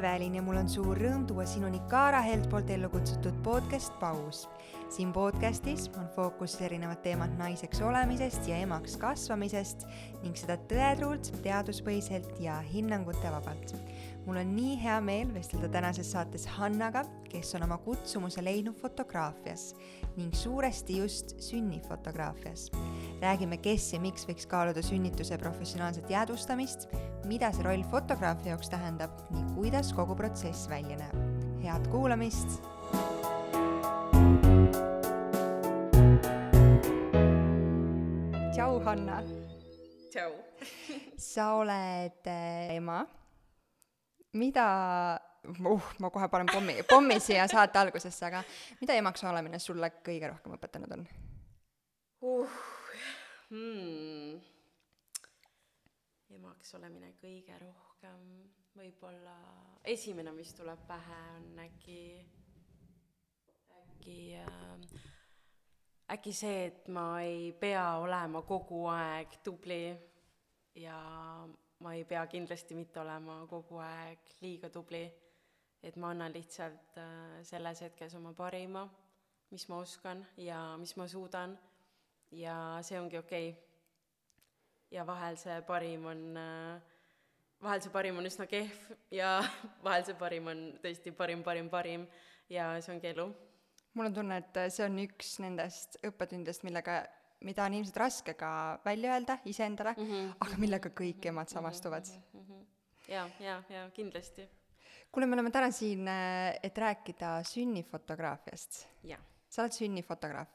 Evelin ja mul on suur rõõm tuua sinuni Kaara Helt poolt ellu kutsutud podcast Paus. siin podcastis on fookus erinevad teemad naiseks olemisest ja emaks kasvamisest ning seda tõetruult, teaduspõhiselt ja hinnangute vabalt. Mul on nii hea meel vestelda tänases saates Hannaga, kes on oma kutsumuse leidnud fotograafias ning suuresti just sünnifotograafias. räägime, kes ja miks võiks kaaluda sünnituse professionaalset jäädvustamist, mida see roll fotograafi jaoks tähendab ning kuidas kogu protsess välja näeb. head kuulamist tšau, Hanna. tšau. sa oled äh, ema. Mida, uh, ma kohe panen pommi, pommi siia saate algusesse, aga mida emaks olemine sulle kõige rohkem õpetanud on uh,? Hmm. emaks olemine kõige rohkem, võib-olla esimene, mis tuleb pähe, on äkki, äkki äh, äkki see, et ma ei pea olema kogu aeg tubli ja ma ei pea kindlasti mitte olema kogu aeg liiga tubli. et ma annan lihtsalt äh, selles hetkes oma parima, mis ma oskan ja mis ma suudan ja see ongi okei okay. ja vahel see parim on äh, vahel see parim on üsna kehv ja vahel see parim on tõesti parim, parim, parim ja see ongi elu mul on tunne, et see on üks nendest õppetundidest, millega, mida on ilmselt raske ka välja öelda iseendale mm, -hmm. aga millega kõik emad samastuvad mm. -hmm. ja, ja, ja kindlasti. kuule, me oleme täna siin, äh, et rääkida sünnifotograafiast. sa oled sünnifotograaf?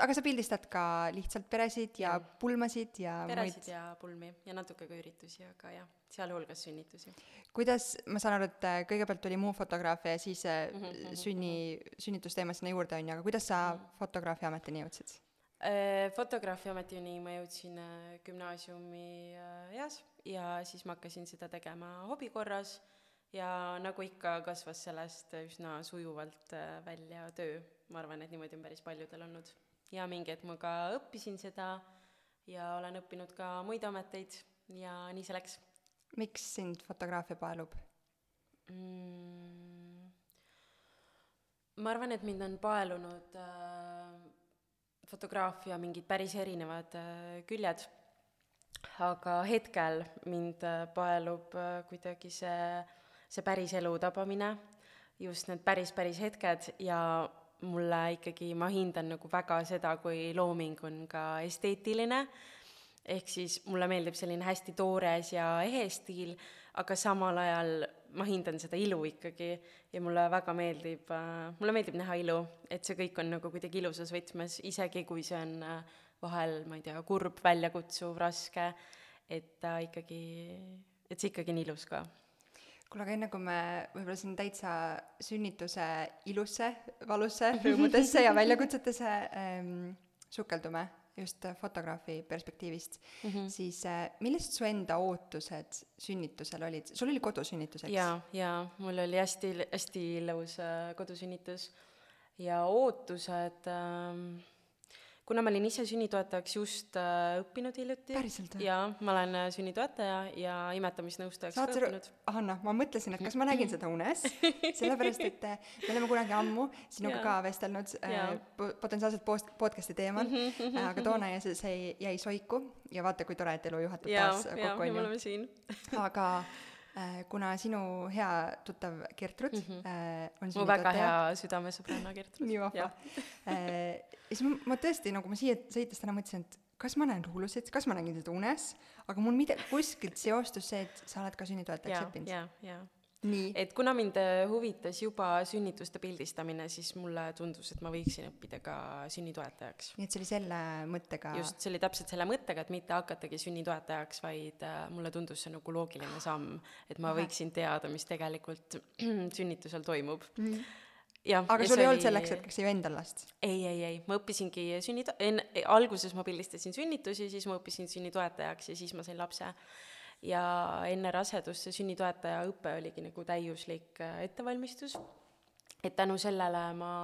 aga sa pildistad ka lihtsalt peresid ja, ja. pulmasid ja peresid muid... ja pulmi ja natuke ka üritusi, aga jah, sealhulgas sünnitusi kuidas, ma saan aru, et äh, kõigepealt oli muu fotograafia ja siis mm -hmm. sünni, sünnitusteema sinna juurde, on ju, aga kuidas sa mm -hmm. fotograafia ametini jõudsid? Äh, fotograafia ametini ma jõudsin gümnaasiumi eas ja siis ma hakkasin seda tegema hobi korras ja nagu ikka, kasvas sellest üsna sujuvalt välja töö. ma arvan, et niimoodi on päris paljudel olnud. ja mingi hetk ma ka õppisin seda ja olen õppinud ka muid ameteid ja nii see läks miks sind fotograafia paelub mm,? ma arvan, et mind on paelunud äh, fotograafia mingid päris erinevad äh, küljed, aga hetkel mind äh, paelub äh, kuidagi see, see päris elu tabamine, just need päris, päris hetked ja mulle ikkagi, ma hindan nagu väga seda, kui looming on ka esteetiline. Ehk siis mulle meeldib selline hästi toores ja ehe stiil, aga samal ajal ma hindan seda ilu ikkagi ja mulle väga meeldib äh,, mulle meeldib näha ilu, et see kõik on nagu kuidagi ilusas võtmes, isegi kui see on äh, vahel, ma ei tea, kurb, väljakutsuv, raske, et ta äh, ikkagi, et see ikkagi on ilus ka. Kuule, aga enne kui me võib-olla siin täitsa sünnituse ilusse, valusse rõõmudesse ja väljakutsetesse ähm, sukeldume, just äh, fotograafi perspektiivist mm, -hmm. siis äh, millised su enda ootused sünnitusel olid, sul oli kodusünnitus, eks? jaa, jaa, mul oli hästi, hästi ilus äh, kodusünnitus ja ootused äh, kuna ma olin ise sünnitoetajaks just äh, õppinud hiljuti. päriselt või? jaa, ma olen äh, sünnitoetaja ja imetamisnõustajaks ka õppinud. Hanna, ma mõtlesin, et kas ma nägin seda unes, sellepärast et äh, me oleme kunagi ammu sinuga ka vestelnud äh, potentsiaalselt post-, podcast'i teemal mm, -hmm, aga toona jäi see, see jäi soiku ja vaata, kui tore, et elu juhatab ja, taas kokku, on ju. aga Äh, kuna sinu hea tuttav Gertrud mm -hmm. äh, on mu väga hea südamesõbranna Gertrud. nii vahva äh,. siis ma, ma tõesti, nagu ma siia sõites täna mõtlesin, et kas ma näen luulusid, kas ma nägin seda unes, aga mul mida-, kuskilt seostus see, et sa oled ka sünnitoetajaks õppinud. jaa, jaa et kuna mind äh, huvitas juba sünnituste pildistamine, siis mulle tundus, et ma võiksin õppida ka sünnitoetajaks. nii et see oli selle mõttega? just, see oli täpselt selle mõttega, et mitte hakatagi sünnitoetajaks, vaid äh, mulle tundus see nagu loogiline samm, et ma võiksin teada, mis tegelikult sünnitusel toimub mm. -hmm jah, aga sul ei olnud selleks hetkeks ju endal last? ei, ei, ei, ma õppisingi sünnito-, enne, alguses ma pildistasin sünnitusi, siis ma õppisin sünnitoetajaks ja siis ma sain lapse ja enne rasedust see sünnitoetaja õpe oligi nagu täiuslik äh, ettevalmistus, et tänu sellele ma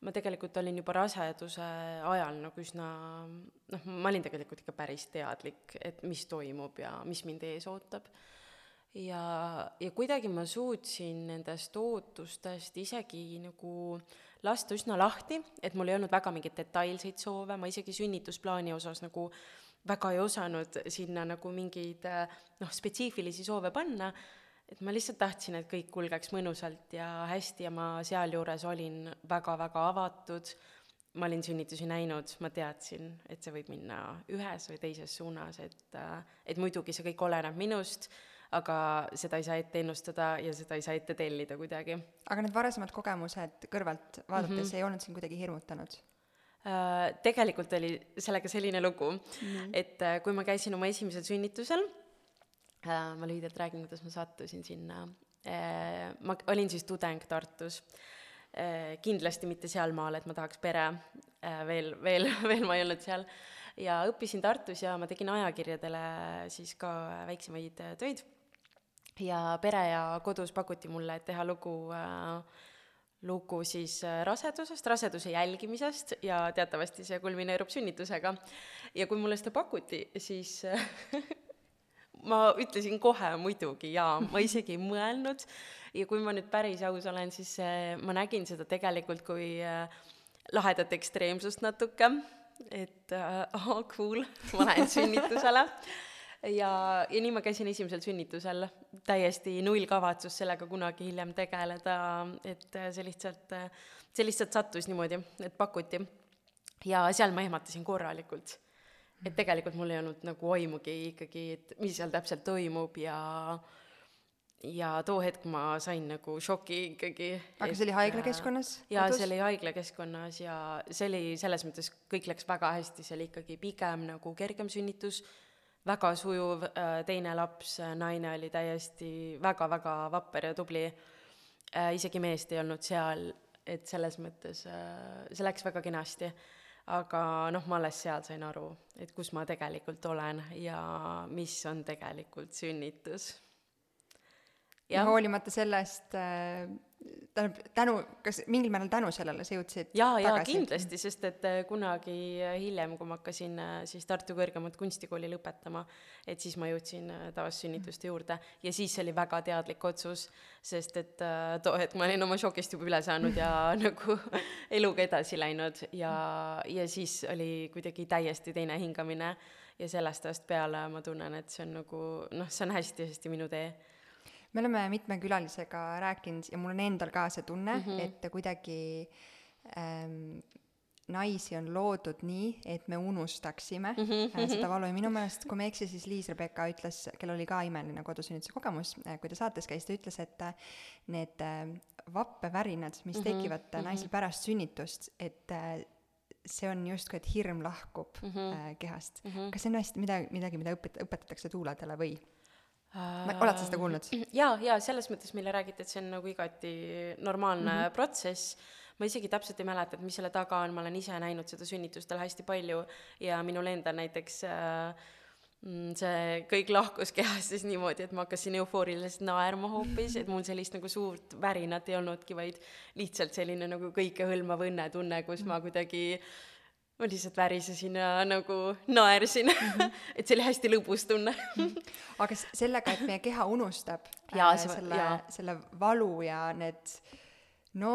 ma tegelikult olin juba raseduse ajal nagu üsna noh, ma olin tegelikult ikka päris teadlik, et mis toimub ja mis mind ees ootab. ja, ja kuidagi ma suutsin nendest ootustest isegi nagu lasta üsna lahti, et mul ei olnud väga mingeid detailseid soove, ma isegi sünnitusplaani osas nagu väga ei osanud sinna nagu mingeid noh, spetsiifilisi soove panna, et ma lihtsalt tahtsin, et kõik kulgeks mõnusalt ja hästi ja ma sealjuures olin väga-väga avatud, ma olin sünnitusi näinud, ma teadsin, et see võib minna ühes või teises suunas, et et muidugi see kõik oleneb minust, aga seda ei saa ette ennustada ja seda ei saa ette tellida kuidagi. aga need varasemad kogemused kõrvalt vaadates mm -hmm. ei olnud sind kuidagi hirmutanud? Äh, tegelikult oli sellega selline lugu mm, et äh, kui ma käisin oma esimesel sünnitusel, äh, ma lühidalt räägin, kuidas ma sattusin sinna, ma olin siis tudeng Tartus, kindlasti mitte sealmaal, et ma tahaks pere, veel, veel, veel ma ei olnud seal, ja õppisin Tartus ja ma tegin ajakirjadele siis ka väiksemaid töid. Ja pere ja kodus pakuti mulle, et teha lugu äh, lugu siis äh, rasedusest, raseduse jälgimisest ja teatavasti see kulmineerub sünnitusega. ja kui mulle seda pakuti, siis äh, ma ütlesin kohe muidugi jaa, ma isegi ei mõelnud. Ja kui ma nüüd päris aus olen, siis äh, ma nägin seda tegelikult kui lahedat ekstreemsust natuke, et ahah cool, ma lähen sünnitusele. Ja, ja nii ma käisin esimesel sünnitusel, täiesti null kavatsus sellega kunagi hiljem tegeleda, et see lihtsalt, see lihtsalt sattus niimoodi, et pakuti. ja seal ma ehmatasin korralikult. et tegelikult mul ei olnud nagu aimugi ikkagi, et mis seal täpselt toimub ja ja too hetk ma sain nagu šoki ikkagi. aga see oli haiglakeskkonnas? jaa, see oli haiglakeskkonnas ja see oli selles mõttes, kõik läks väga hästi, see oli ikkagi pigem nagu kergem sünnitus väga sujuv, äh, teine laps, äh, naine oli täiesti väga-väga vapper ja tubli, äh, isegi meest ei olnud seal, et selles mõttes see läks väga kenasti. aga noh, ma alles seal sain aru, et kus ma tegelikult olen ja mis on tegelikult sünnitus. Ja hoolimata sellest äh tähendab, tänu, kas mingil määral tänu sellele sa jõudsid jaa, jaa, kindlasti, sest et äh, kunagi hiljem, kui ma hakkasin äh, siis Tartu Kõrgemat Kunstikooli lõpetama, et siis ma jõudsin äh, tavassünnituste juurde. Ja siis oli väga teadlik otsus, sest et too hetk ma olin oma šokist juba üle saanud ja nagu eluga edasi läinud. Ja, ja siis oli kuidagi täiesti teine hingamine. Ja sellest ajast peale ma tunnen, et see on nagu noh, see on hästi-hästi minu tee me oleme mitme külalisega rääkinud ja mul on endal ka see tunne mm, -hmm. et kuidagi ähm, naisi on loodud nii, et me unustaksime mm -hmm. seda valu ja minu meelest, kui ma ei eksi, siis Liis-Rebecca ütles, kellel oli ka imeline kodusünnituse kogemus, äh, kui ta saates käis, ta ütles, et äh, need vappevärinad, mis mm -hmm. tekivad mm -hmm. naisel pärast sünnitust, et see on justkui, et hirm lahkub mm -hmm. kehast mm. -hmm. kas see on hästi midagi, midagi, mida õpet-, õpetatakse tuuladele või? Oled sa seda kuulnud? jaa, jaa, selles mõttes meile räägiti, et see on nagu igati normaalne mm -hmm. protsess, ma isegi täpselt ei mäleta, et mis selle taga on, ma olen ise näinud seda sünnitustel hästi palju ja minul endal näiteks äh, mm, see kõik lahkus kehast siis niimoodi, et ma hakkasin eufooriliselt naerma hoopis, et mul sellist nagu suurt värinat ei olnudki, vaid lihtsalt selline nagu kõikehõlmav õnnetunne, kus ma kuidagi äh, ma lihtsalt värisesin ja nagu naersin mm. -hmm. et see oli hästi lõbus tunne aga sellega, et meie keha unustab ja, äh, see, selle, selle valu ja need no,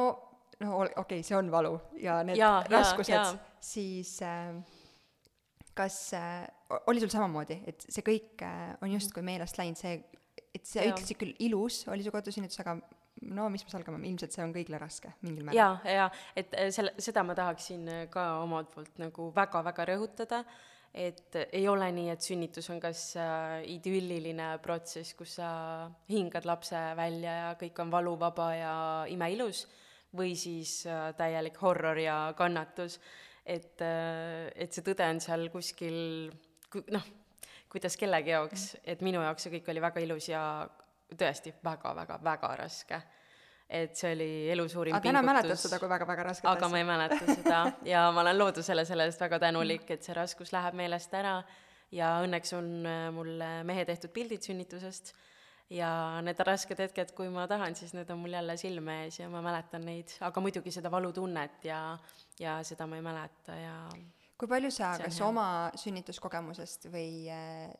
no okei okay,, see on valu ja need ja, raskused, siis äh, kas äh, oli sul samamoodi, et see kõik äh, on justkui meelest läinud, see, et sa ütlesid küll ilus oli su kodusünnitus, aga no mis me salgame, ilmselt see on kõigile raske mingil määral. jaa, jaa, et äh, selle, seda ma tahaksin äh, ka omalt poolt nagu väga-väga rõhutada, et ei ole nii, et sünnitus on kas äh, idülliline protsess, kus sa hingad lapse välja ja kõik on valuvaba ja imeilus, või siis äh, täielik horror ja kannatus. et äh,, et see tõde on seal kuskil, noh, kuidas kellegi jaoks, et minu jaoks see kõik oli väga ilus ja tõesti väga-väga-väga raske. et see oli elu suurim aga täna mäletad seda kui väga-väga rasket aga asja? ma ei mäleta seda ja ma olen loodusele selle eest väga tänulik, et see raskus läheb meelest ära ja õnneks on äh, mul mehe tehtud pildid sünnitusest ja need rasked hetked, kui ma tahan, siis need on mul jälle silme ees ja ma mäletan neid, aga muidugi seda valutunnet ja, ja seda ma ei mäleta ja kui palju sa kas hea. oma sünnituskogemusest või äh,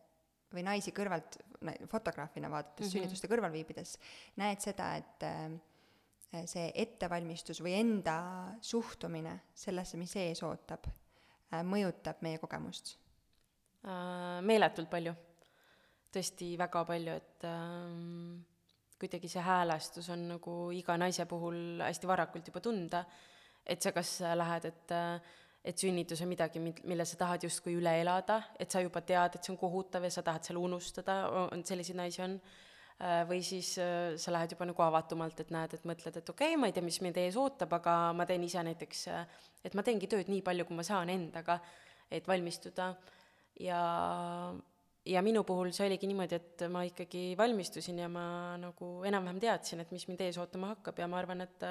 või naisi kõrvalt, fotograafina vaadates mm. -hmm. sünnituste kõrval viibides, näed seda, et äh, see ettevalmistus või enda suhtumine sellesse, mis ees ootab äh,, mõjutab meie kogemust? Äh, meeletult palju. tõesti väga palju, et ähm, kuidagi see häälestus on nagu iga naise puhul hästi varakult juba tunda, et sa kas lähed, et äh, et sünnitus on midagi, mil- mille sa tahad justkui üle elada, et sa juba tead, et see on kohutav ja sa tahad selle unustada, on selliseid naisi on, või siis äh, sa lähed juba nagu avatumalt, et näed, et mõtled, et okei okay,, ma ei tea, mis mind ees ootab, aga ma teen ise näiteks, et ma teengi tööd nii palju, kui ma saan endaga, et valmistuda. Ja ja minu puhul see oligi niimoodi, et ma ikkagi valmistusin ja ma nagu enam-vähem teadsin, et mis mind ees ootama hakkab ja ma arvan, et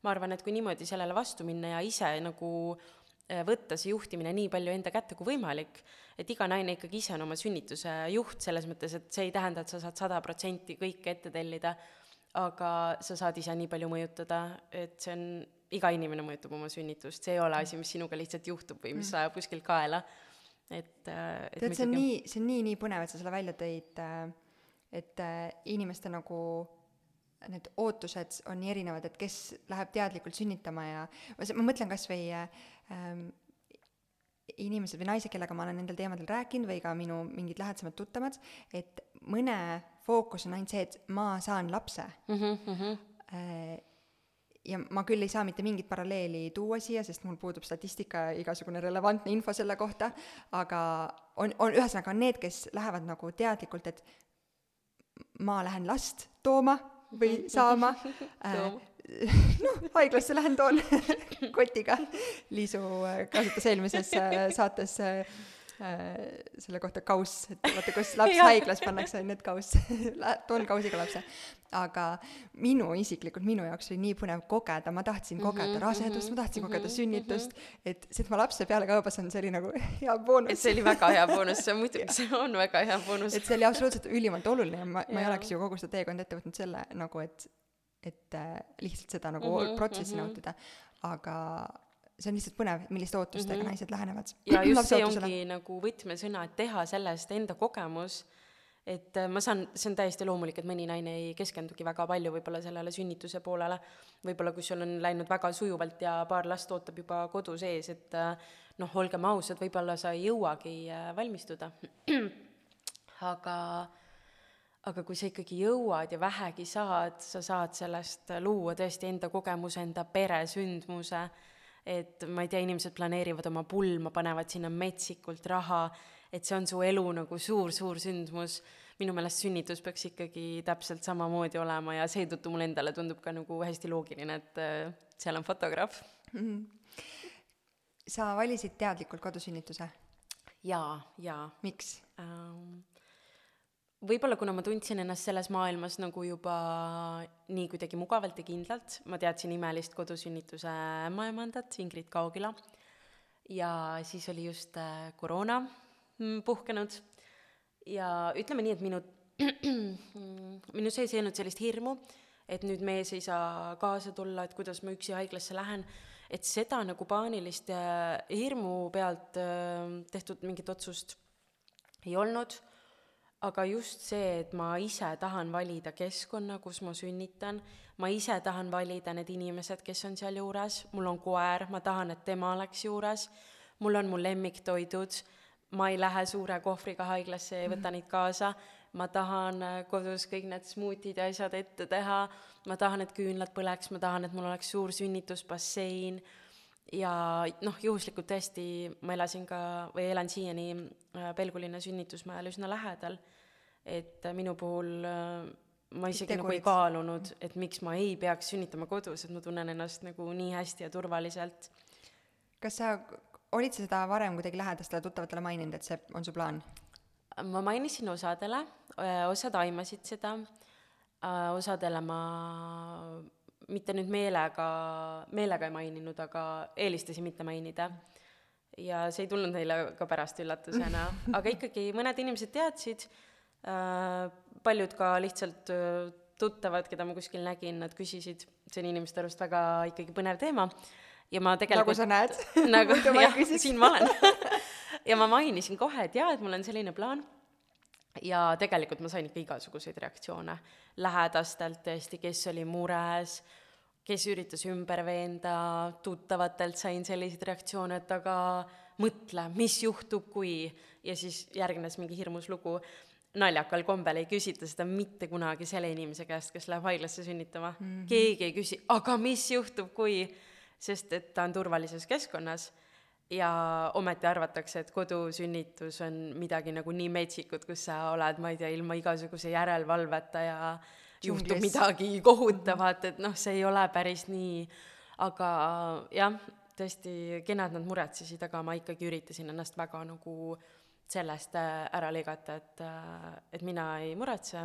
ma arvan, et kui niimoodi sellele vastu minna ja ise nagu eh, võtta see juhtimine nii palju enda kätte kui võimalik, et iga naine ikkagi ise on oma sünnituse juht, selles mõttes, et see ei tähenda, et sa saad sada protsenti kõike ette tellida, aga sa saad ise nii palju mõjutada, et see on, iga inimene mõjutab oma sünnitust, see ei ole asi, mis sinuga lihtsalt juhtub või mis sajab kuskilt kaela. Et, et tead, see on nii, see on nii, nii põnev, et sa selle välja tõid, et inimeste nagu need ootused on nii erinevad, et kes läheb teadlikult sünnitama ja ma, mõtlen kas või ähm, inimesed või naised, kellega ma olen nendel teemadel rääkinud või ka minu mingid lähedasemad tuttavad, et mõne fookus on ainult see, et ma saan lapse mm. -hmm. ja ma küll ei saa mitte mingit paralleeli tuua siia, sest mul puudub statistika ja igasugune relevantne info selle kohta, aga on, on ühesõnaga, on need, kes lähevad nagu teadlikult, et ma lähen last tooma või saama äh, noh, haiglasse lähen, toon kotiga. Liisu kasutas eelmises saates äh, selle kohta kauss, et vaata, kus laps haiglas pannakse, need kauss toon kausiga lapse. aga minu isiklikult, minu jaoks oli nii põnev kogeda, ma tahtsin kogeda mm -hmm, rasedust, ma tahtsin mm -hmm, kogeda sünnitust mm, -hmm. et see, et ma lapse peale kaubas on, see oli nagu hea boonus. et see oli väga hea boonus, see on muidugi, see on väga hea boonus. et see oli absoluutselt ülimalt oluline ma, ma ei oleks ju kogu seda teekonda ette võtnud selle nagu, et et äh, lihtsalt seda nagu mm -hmm, protsessi mm -hmm. nautida, aga see on lihtsalt põnev, milliste ootustega mm -hmm. naised lähenevad. ja just see ongi nagu võtmesõna, et teha sellest enda kogemus, et ma saan, see on täiesti loomulik, et mõni naine ei keskendugi väga palju võib-olla sellele sünnituse poolele, võib-olla kui sul on läinud väga sujuvalt ja paar last ootab juba kodus ees, et noh, olgem ausad, võib-olla sa ei jõuagi valmistuda, aga aga kui sa ikkagi jõuad ja vähegi saad, sa saad sellest luua tõesti enda kogemuse, enda peresündmuse, et ma ei tea, inimesed planeerivad oma pulma, panevad sinna metsikult raha, et see on su elu nagu suur-suur sündmus. minu meelest sünnitus peaks ikkagi täpselt samamoodi olema ja seetõttu mulle endale tundub ka nagu hästi loogiline, et seal on fotograaf mm. -hmm. sa valisid teadlikult kodusünnituse? jaa, jaa. miks ähm,? Võib-olla kuna ma tundsin ennast selles maailmas nagu juba nii kuidagi mugavalt ja kindlalt, ma teadsin imelist kodusünnituse ämmaemandat, Ingrid Kaugila, ja siis oli just koroona puhkenud. Ja ütleme nii, et minu, minu sees ei olnud sellist hirmu, et nüüd mees ei saa kaasa tulla, et kuidas ma üksi haiglasse lähen, et seda nagu paanilist hirmu pealt tehtud mingit otsust ei olnud aga just see, et ma ise tahan valida keskkonna, kus ma sünnitan, ma ise tahan valida need inimesed, kes on sealjuures, mul on koer, ma tahan, et tema oleks juures, mul on mu lemmiktoidud, ma ei lähe suure kohvriga haiglasse ja ei võta neid kaasa, ma tahan kodus kõik need smuutid ja asjad ette teha, ma tahan, et küünlad põleks, ma tahan, et mul oleks suur sünnitusbassein ja noh, juhuslikult tõesti ma elasin ka või elan siiani Pelgulinna sünnitusmäel üsna lähedal, et minu puhul ma isegi nagu ei kaalunud, et miks ma ei peaks sünnitama kodus, et ma tunnen ennast nagu nii hästi ja turvaliselt. kas sa, olid sa seda varem kuidagi lähedastele tuttavatele maininud, et see on su plaan? ma mainisin osadele, osad aimasid seda, osadele ma mitte nüüd meelega, meelega ei maininud, aga eelistasin mitte mainida. ja see ei tulnud neile ka pärast üllatusena, aga ikkagi mõned inimesed teadsid äh,, paljud ka lihtsalt äh, tuttavad, keda ma kuskil nägin, nad küsisid, see on inimeste arust väga ikkagi põnev teema. Ja ma tegelikult nagu sa näed. Nagu jah, siin ma olen. Ja ma mainisin kohe, et jaa, et mul on selline plaan ja tegelikult ma sain ikka igasuguseid reaktsioone lähedastelt tõesti, kes oli mures, kes üritas ümber veenda, tuttavatelt sain selliseid reaktsioone, et aga mõtle, mis juhtub, kui, ja siis järgnes mingi hirmus lugu. naljakal kombel ei küsita seda mitte kunagi selle inimese käest, kes läheb haiglasse sünnitama mm. -hmm. keegi ei küsi, aga mis juhtub, kui, sest et ta on turvalises keskkonnas ja ometi arvatakse, et kodusünnitus on midagi nagu nii metsikut, kus sa oled, ma ei tea, ilma igasuguse järelevalveta ja juhtub midagi kohutavat, et noh, see ei ole päris nii, aga jah, tõesti kenad nad muretsesid, aga ma ikkagi üritasin ennast väga nagu sellest äh, ära lõigata, et, äh, et mina ei muretse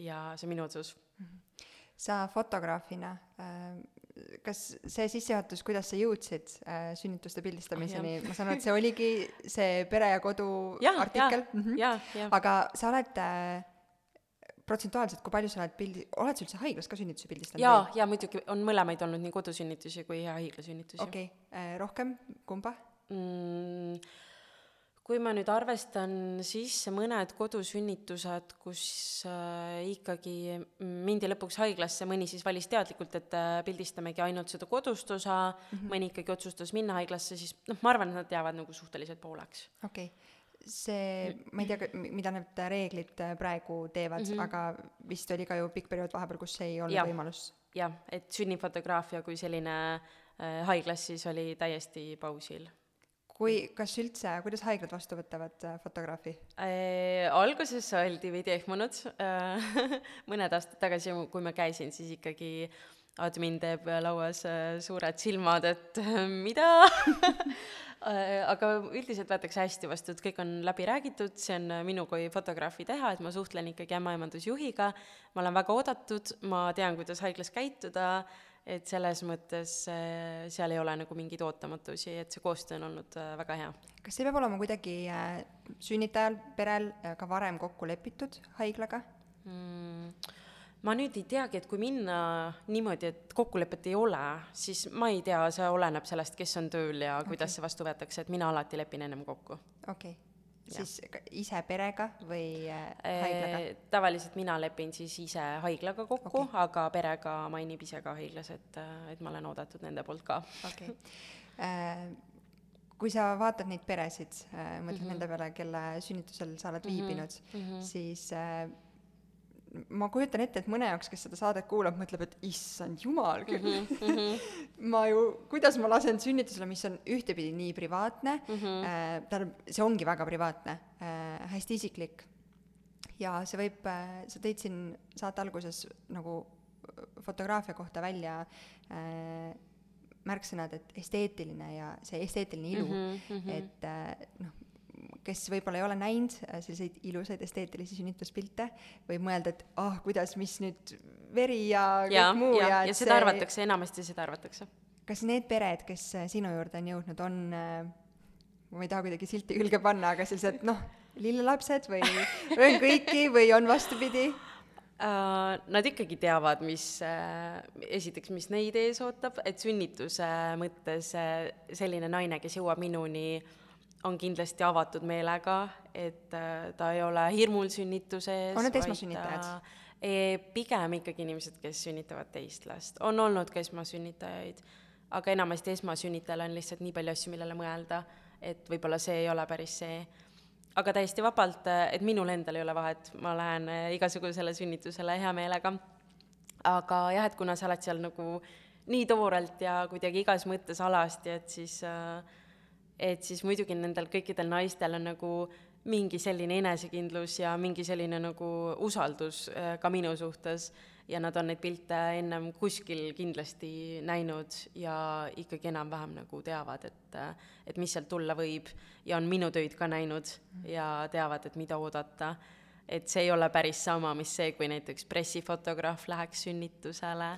ja see on minu otsus. sa fotograafina, äh, kas see sissejuhatus, kuidas sa jõudsid sünnituste pildistamiseni oh,, ma saan aru, et see oligi see Pere ja Kodu ja, artikkel? Mm -hmm. aga sa oled äh, protsentuaalselt, kui palju sa oled pildi, oled sa üldse haiglas ka sünnitusi pildistanud? jaa, jaa muidugi, on mõlemaid olnud, nii kodusünnitusi kui haiglasünnitusi. okei okay., äh, rohkem, kumba mm,? Kui ma nüüd arvestan sisse mõned kodusünnitused, kus äh, ikkagi mindi lõpuks haiglasse, mõni siis valis teadlikult, et äh, pildistamegi ainult seda kodust osa mm, -hmm. mõni ikkagi otsustas minna haiglasse, siis noh, ma arvan, et nad jäävad nagu suhteliselt pooleks. okei okay see, ma ei tea, mida need reeglid äh, praegu teevad mm, -hmm. aga vist oli ka ju pikk periood vahepeal, kus see ei olnud ja. võimalus. jah, et sünnifotograafia kui selline äh, haiglas siis oli täiesti pausil. Kui, kas üldse, kuidas haiglad vastu võtavad äh, fotograafi äh,? alguses oldi veidi ehmunud äh, mõned aastad tagasi, kui ma käisin, siis ikkagi admin teeb lauas äh, suured silmad, et mida Äh, aga üldiselt võetakse hästi vastu, et kõik on läbi räägitud, see on minu kui fotograafi teha, et ma suhtlen ikkagi ämmaemandusjuhiga, ma olen väga oodatud, ma tean, kuidas haiglas käituda, et selles mõttes äh, seal ei ole nagu mingeid ootamatusi, et see koostöö on olnud äh, väga hea. kas see peab olema kuidagi sünnitajal, perel ka varem kokku lepitud haiglaga mm.? ma nüüd ei teagi, et kui minna niimoodi, et kokkulepet ei ole, siis ma ei tea, see oleneb sellest, kes on tööl ja okay. kuidas see vastu võetakse, et mina alati lepin ennem kokku. okei okay., siis ise perega või äh, haiglaga? tavaliselt mina lepin siis ise haiglaga kokku okay., aga perega mainib ise ka haiglas, et, et ma olen oodatud nende poolt ka. okei okay. äh, kui sa vaatad neid peresid äh,, mõtled mm -hmm. nende peale, kelle sünnitusel sa oled -hmm. viibinud mm, -hmm. siis äh, ma kujutan ette, et mõne jaoks, kes seda saadet kuulab, mõtleb, et issand jumal küll mm. -hmm. ma ju, kuidas ma lasen sünnitusele, mis on ühtepidi nii privaatne mm, -hmm. äh, tähendab, see ongi väga privaatne äh,, hästi isiklik. ja see võib äh,, sa tõid siin saate alguses nagu fotograafia kohta välja äh, märksõnad, et esteetiline ja see esteetiline ilu mm, -hmm. et äh, noh, kes võib-olla ei ole näinud äh, selliseid ilusaid esteetilisi sünnituspilte, võib mõelda, et ah oh,, kuidas, mis nüüd veri ja kõik ja, muu ja, ja, ja seda arvatakse, enamasti seda arvatakse. kas need pered, kes äh, sinu juurde on jõudnud, on äh, ma ei taha kuidagi silti külge panna, aga sellised noh, lillelapsed või, või on kõiki või on vastupidi? Uh, nad ikkagi teavad, mis uh,, esiteks, mis neid ees ootab, et sünnituse mõttes uh, selline naine, kes jõuab minuni uh, on kindlasti avatud meelega, et äh, ta ei ole hirmul sünnituse ees. on need esmasünnitajad? Pigem ikkagi inimesed, kes sünnitavad teist last, on olnud ka esmasünnitajaid, aga enamasti esmasünnitajal on lihtsalt nii palju asju, millele mõelda, et võib-olla see ei ole päris see. aga täiesti vabalt, äh, et minul endal ei ole vahet, ma lähen äh, igasugusele sünnitusele hea meelega. aga jah, et kuna sa oled seal nagu nii toorelt ja kuidagi igas mõttes alasti, et siis äh, et siis muidugi nendel kõikidel naistel on nagu mingi selline enesekindlus ja mingi selline nagu usaldus äh, ka minu suhtes. Ja nad on neid pilte ennem kuskil kindlasti näinud ja ikkagi enam-vähem nagu teavad, et, äh, et mis sealt tulla võib. Ja on minu töid ka näinud ja teavad, et mida oodata. et see ei ole päris sama, mis see, kui näiteks pressifotograaf läheks sünnitusele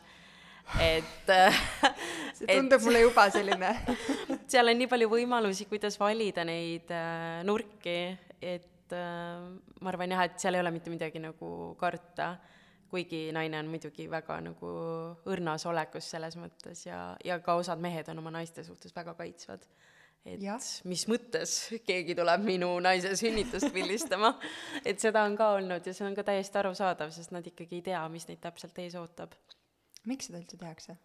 et see tundub et, mulle juba selline seal on nii palju võimalusi, kuidas valida neid äh, nurki, et äh, ma arvan jah, et seal ei ole mitte midagi nagu karta, kuigi naine on muidugi väga nagu õrnas olekus selles mõttes ja, ja ka osad mehed on oma naiste suhtes väga kaitsvad. et Jah. mis mõttes keegi tuleb minu naise sünnitust pildistama. et seda on ka olnud ja see on ka täiesti arusaadav, sest nad ikkagi ei tea, mis neid täpselt ees ootab. Miks seda üldse tehakse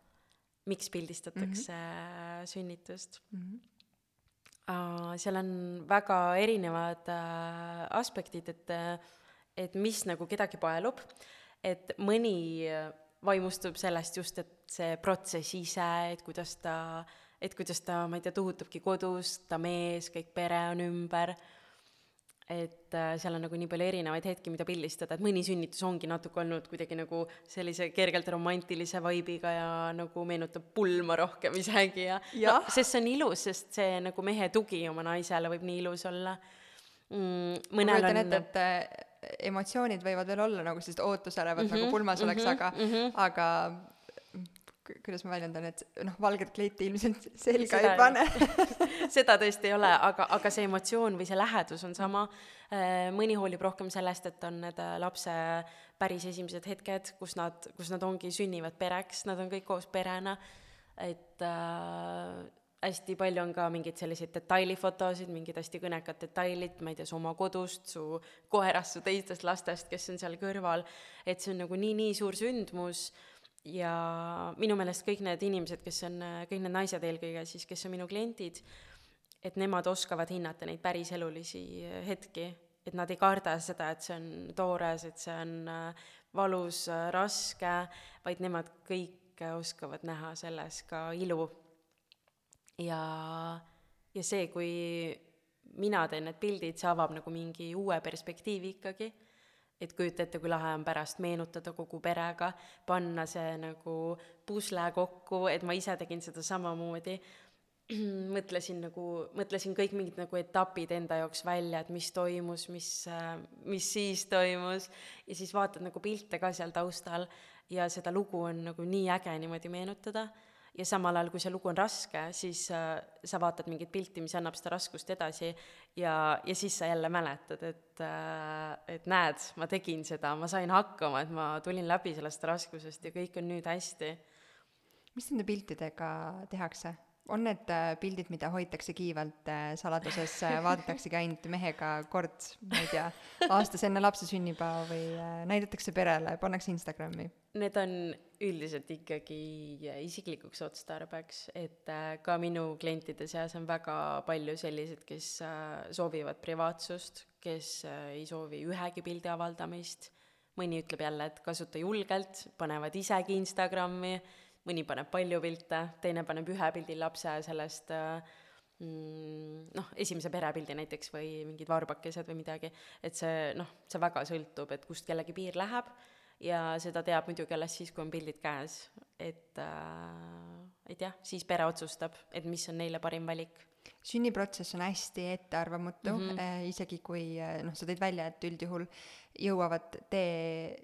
miks pildistatakse mm -hmm. sünnitust mm? -hmm. Uh, seal on väga erinevad uh, aspektid, et, et mis nagu kedagi paelub, et mõni vaimustub sellest just, et see protsess ise, et kuidas ta, et kuidas ta, ma ei tea, tuhutabki kodus, ta mees, kõik pere on ümber et äh, seal on nagu nii palju erinevaid hetki, mida pildistada, et mõni sünnitus ongi natuke olnud kuidagi nagu sellise kergelt romantilise vibe'iga ja nagu meenutab pulma rohkem isegi ja Jah. no, sest see on ilus, sest see nagu mehe tugi oma naisele võib nii ilus olla mm,. ma kujutan on ette, et äh, emotsioonid võivad veel olla nagu sellised ootusäravad mm -hmm, Mhm, nagu pulmas oleks mhm, mm, -hmm, aga mhm. mm, -hmm. aga kuidas ma väljendan, et noh, valget kleiti ilmselt selga Seda ei pane seda tõesti ei ole, aga, aga see emotsioon või see lähedus on sama. mõni hoolib rohkem sellest, et on need äh, lapse päris esimesed hetked, kus nad, kus nad ongi, sünnivad pereks, nad on kõik koos perena. et äh, hästi palju on ka mingeid selliseid detailifotosid, mingid hästi kõnekad detailid, ma ei tea, su oma kodust, su koerast, su teistest lastest, kes on seal kõrval. et see on nagu nii, nii suur sündmus ja minu meelest kõik need inimesed, kes on, kõik need naised eelkõige siis, kes on minu kliendid, et nemad oskavad hinnata neid päriselulisi hetki, et nad ei karda seda, et see on toores, et see on äh, valus, äh, raske, vaid nemad kõik oskavad näha selles ka ilu. ja, ja see, kui mina teen need pildid, see avab nagu mingi uue perspektiivi ikkagi et kujuta ette, kui lahe on pärast meenutada kogu perega, panna see nagu pusle kokku, et ma ise tegin seda samamoodi. mõtlesin nagu, mõtlesin kõik mingid nagu etapid enda jaoks välja, et mis toimus, mis, mis siis toimus ja siis vaatad nagu pilte ka seal taustal ja seda lugu on nagu nii äge niimoodi meenutada ja samal ajal, kui see lugu on raske, siis äh, sa vaatad mingit pilti, mis annab seda raskust edasi ja, ja siis sa jälle mäletad, et äh,, et näed, ma tegin seda, ma sain hakkama, et ma tulin läbi sellest raskusest ja kõik on nüüd hästi. mis nende piltidega tehakse? On need äh, pildid, mida hoitakse kiivalt äh, saladuses, vaadataksegi ainult mehega kord, ma ei tea, aastas enne lapse sünnipäeva või äh, näidatakse perele, pannakse Instagrami? Need on üldiselt ikkagi isiklikuks otstarbeks, et äh, ka minu klientide seas on väga palju selliseid, kes äh, soovivad privaatsust, kes äh, ei soovi ühegi pildi avaldamist, mõni ütleb jälle, et kasuta julgelt, panevad isegi Instagrami, mõni paneb palju pilte, teine paneb ühe pildi lapse sellest äh, mm, noh, esimese perepildi näiteks või mingid varbakesed või midagi, et see noh, see väga sõltub, et kust kellegi piir läheb ja seda teab muidugi alles siis, kui on pildid käes, et äh, et jah, siis pere otsustab, et mis on neile parim valik. Sünniprotsess on hästi ettearvamatu mm, -hmm. isegi kui äh, noh, sa tõid välja, et üldjuhul jõuavad tee,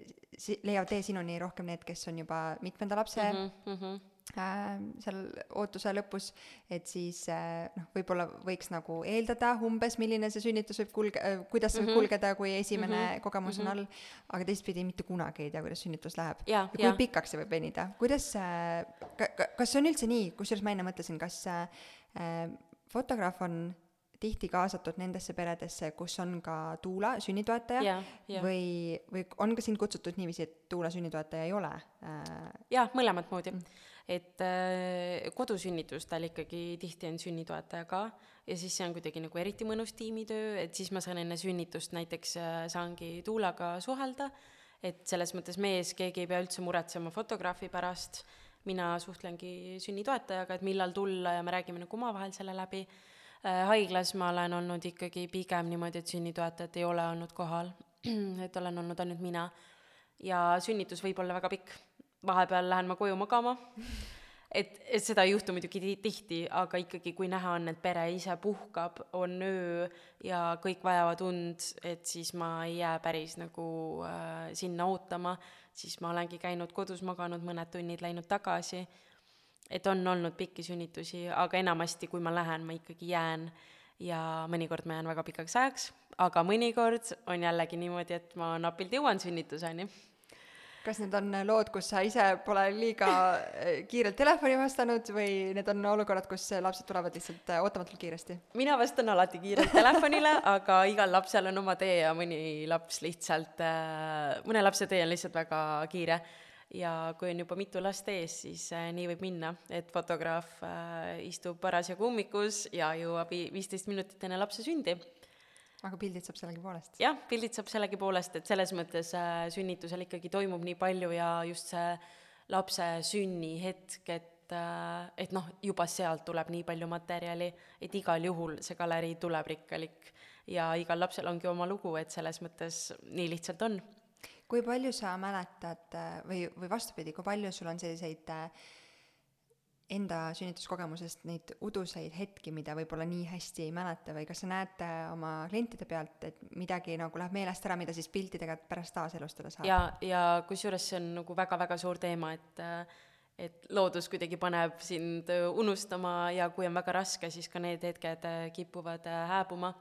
leiavad tee sinuni rohkem need, kes on juba mitmenda lapse mm mm -hmm. äh, seal ootuse lõpus, et siis äh, noh, võib-olla võiks nagu eeldada umbes, milline see sünnitus võib kulge- äh,, kuidas see võib Mhm. kulgeda, kui esimene Mhm. kogemus on Mhm. all, aga teistpidi mitte kunagi ei tea, kuidas sünnitus läheb. ja, ja ja kui pikaks see võib venida, kuidas ka, ka, kas see on üldse nii, kusjuures ma enne mõtlesin, kas äh, fotograaf on tihti kaasatud nendesse peredesse, kus on ka tuula, sünnitoetaja ja, ja, või, või on ka sind kutsutud niiviisi, et tuula sünnitoetaja ei ole äh, ja mõlemat moodi. et äh, kodusünnitustel ikkagi tihti on sünnitoetaja ka ja siis see on kuidagi nagu eriti mõnus tiimitöö, et siis ma saan enne sünnitust näiteks äh, saangi tuulaga suhelda, et selles mõttes mees, keegi ei pea üldse muretsema fotograafi pärast, mina suhtlengi sünnitoetajaga, et millal tulla ja me räägime nagu omavahel selle läbi. Äh, haiglas ma olen olnud ikkagi pigem niimoodi, et sünnitoetajat ei ole olnud kohal, et olen olnud ainult mina. ja sünnitus võib olla väga pikk, vahepeal lähen ma koju magama, et, et seda ei juhtu muidugi ti- tihti, aga ikkagi, kui näha on, et pere ise puhkab, on öö ja kõik vajavad und, et siis ma ei jää päris nagu äh, sinna ootama, siis ma olengi käinud kodus maganud mõned tunnid, läinud tagasi. Et on olnud pikki sünnitusi, aga enamasti, kui ma lähen, ma ikkagi jään. Ja mõnikord ma jään väga pikaks ajaks, aga mõnikord on jällegi niimoodi, et ma napilt jõuan sünnituseni. Kas need on lood, kus sa ise pole liiga äh, kiirelt telefoni vastanud või need on olukorrad, kus lapsed tulevad lihtsalt äh, ootamatult kiiresti? mina vastan alati kiirelt telefonile, aga igal lapsel on oma tee ja mõni laps lihtsalt, mõne lapse tee on lihtsalt väga kiire ja kui on juba mitu last ees, siis nii võib minna, et fotograaf istub parasjagu ummikus ja jõuab viisteist minutit enne lapse sündi. Aga pildid saab sellegipoolest? jah, pildid saab sellegipoolest, et selles mõttes äh, sünnitusel ikkagi toimub nii palju ja just see lapse sünnihetk, et äh, et noh, juba sealt tuleb nii palju materjali, et igal juhul see galerii tuleb rikkalik ja igal lapsel ongi oma lugu, et selles mõttes nii lihtsalt on kui palju sa mäletad äh, või, või vastupidi, kui palju sul on selliseid äh, enda sünnituskogemusest neid uduseid hetki, mida võib-olla nii hästi ei mäleta või kas sa näete oma klientide pealt, et midagi nagu läheb meelest ära, mida siis piltidega pärast taaselustada saab? ja, ja kusjuures see on nagu väga-väga suur teema, et et loodus kuidagi paneb sind unustama ja kui on väga raske, siis ka need hetked kipuvad hääbuma.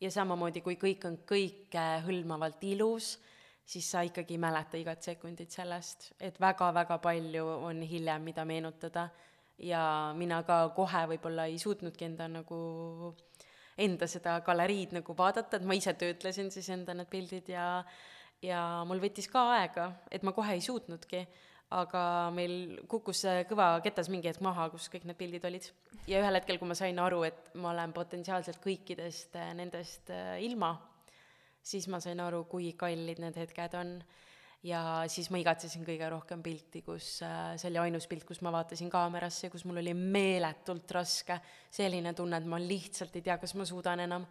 ja samamoodi, kui kõik on kõikehõlmavalt ilus siis sa ikkagi ei mäleta igat sekundit sellest, et väga-väga palju on hiljem, mida meenutada ja mina ka kohe võib-olla ei suutnudki enda nagu, enda seda galeriid nagu vaadata, et ma ise töötlesin siis enda need pildid ja ja mul võttis ka aega, et ma kohe ei suutnudki, aga meil kukkus kõva ketas mingi hetk maha, kus kõik need pildid olid. ja ühel hetkel, kui ma sain aru, et ma olen potentsiaalselt kõikidest nendest ilma siis ma sain aru, kui kallid need hetked on ja siis ma igatsesin kõige rohkem pilti, kus äh, see oli ainus pilt, kus ma vaatasin kaamerasse ja kus mul oli meeletult raske, selline tunne, et ma lihtsalt ei tea, kas ma suudan enam.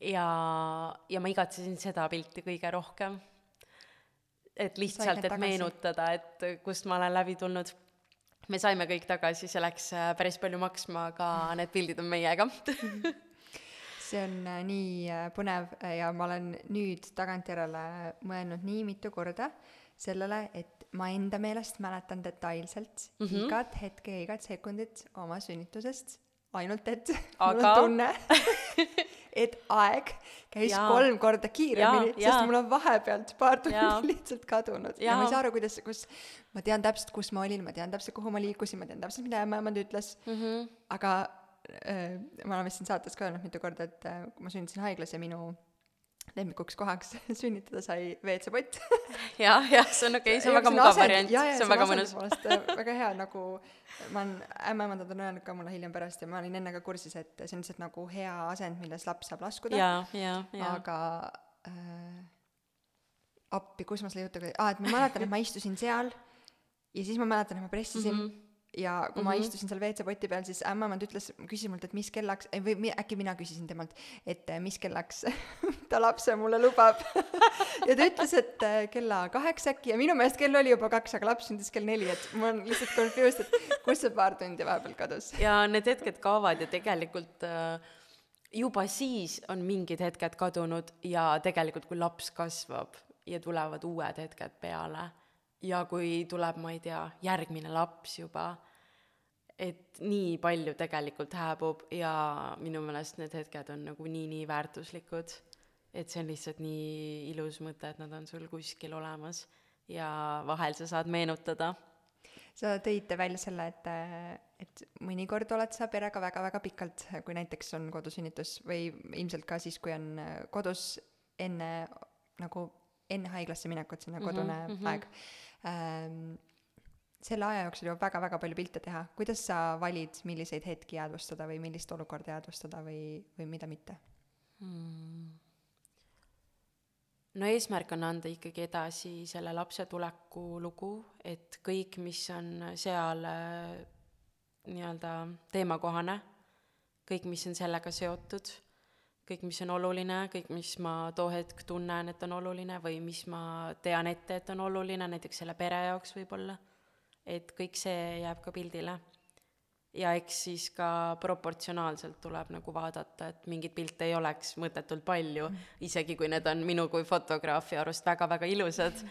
ja, ja ma igatsesin seda pilti kõige rohkem. et lihtsalt, et meenutada, et kust ma olen läbi tulnud. me saime kõik tagasi, see läks äh, päris palju maksma, aga need pildid on meiega see on äh, nii äh, põnev äh, ja ma olen nüüd tagantjärele mõelnud nii mitu korda sellele, et ma enda meelest mäletan detailselt mm -hmm. igat hetke ja igat sekundit oma sünnitusest, ainult et Aga... mul on tunne et aeg käis ja. kolm korda kiiremini, sest mul on vahepealt paar tundi lihtsalt kadunud ja. ja ma ei saa aru, kuidas, kus, ma tean täpselt, kus ma olin, ma tean täpselt, kuhu ma liikusin, ma tean täpselt, mida ämmaemand ütles mm, -hmm. aga Äh, ma olen vist siin saates ka öelnud mitu korda, et äh, kui ma sündisin haiglas ja minu lemmikuks kohaks sünnitada sai WC-pott jah, jah, see on okei okay,, see on väga mugav variant, see on väga mõnus. Äh, väga hea, nagu ma olen, ämmaemandad on öelnud ka mulle hiljem pärast ja ma olin enne ka kursis, et see on lihtsalt nagu hea asend, milles laps saab laskuda. aga äh, appi, kus ma selle jutuga, aa, et ma mäletan, et ma istusin seal ja siis ma mäletan, et ma pressisin mm -hmm ja kui mm -hmm. ma mhm. istusin seal WC-poti peal, siis ämmaemand ütles, küsis mult, et mis kellaks, või mi, äkki mina küsisin temalt, et eh, mis kellaks ta lapse mulle lubab ja ta ütles, et eh, kella kaheks äkki ja minu meelest kell oli juba kaks, aga laps sündis kell neli, et ma olen lihtsalt confused, et kus see paar tundi vahepeal kadus. ja need hetked kaovad ja tegelikult äh, juba siis on mingid hetked kadunud ja tegelikult, kui laps kasvab ja tulevad uued hetked peale ja kui tuleb, ma ei tea, järgmine laps juba, et nii palju tegelikult hääbub ja minu meelest need hetked on nagu nii-nii väärtuslikud, et see on lihtsalt nii ilus mõte, et nad on sul kuskil olemas ja vahel sa saad meenutada. sa tõid välja selle, et, et mõnikord oled sa perega väga-väga pikalt, kui näiteks on kodusünnitus või ilmselt ka siis, kui on kodus enne nagu enne haiglasse minekut, selline kodune mm -hmm, aeg ähm, selle aja jooksul juba väga-väga palju pilte teha, kuidas sa valid, milliseid hetki jäädvustada või millist olukorda jäädvustada või, või mida mitte hmm.? no eesmärk on anda ikkagi edasi selle lapse tuleku lugu, et kõik, mis on seal äh, nii-öelda teemakohane, kõik, mis on sellega seotud kõik, mis on oluline, kõik, mis ma too hetk tunnen, et on oluline või mis ma tean ette, et on oluline, näiteks selle pere jaoks võib-olla, et kõik see jääb ka pildile. ja eks siis ka proportsionaalselt tuleb nagu vaadata, et mingeid pilte ei oleks mõttetult palju isegi kui need on minu kui fotograafi arust väga-väga ilusad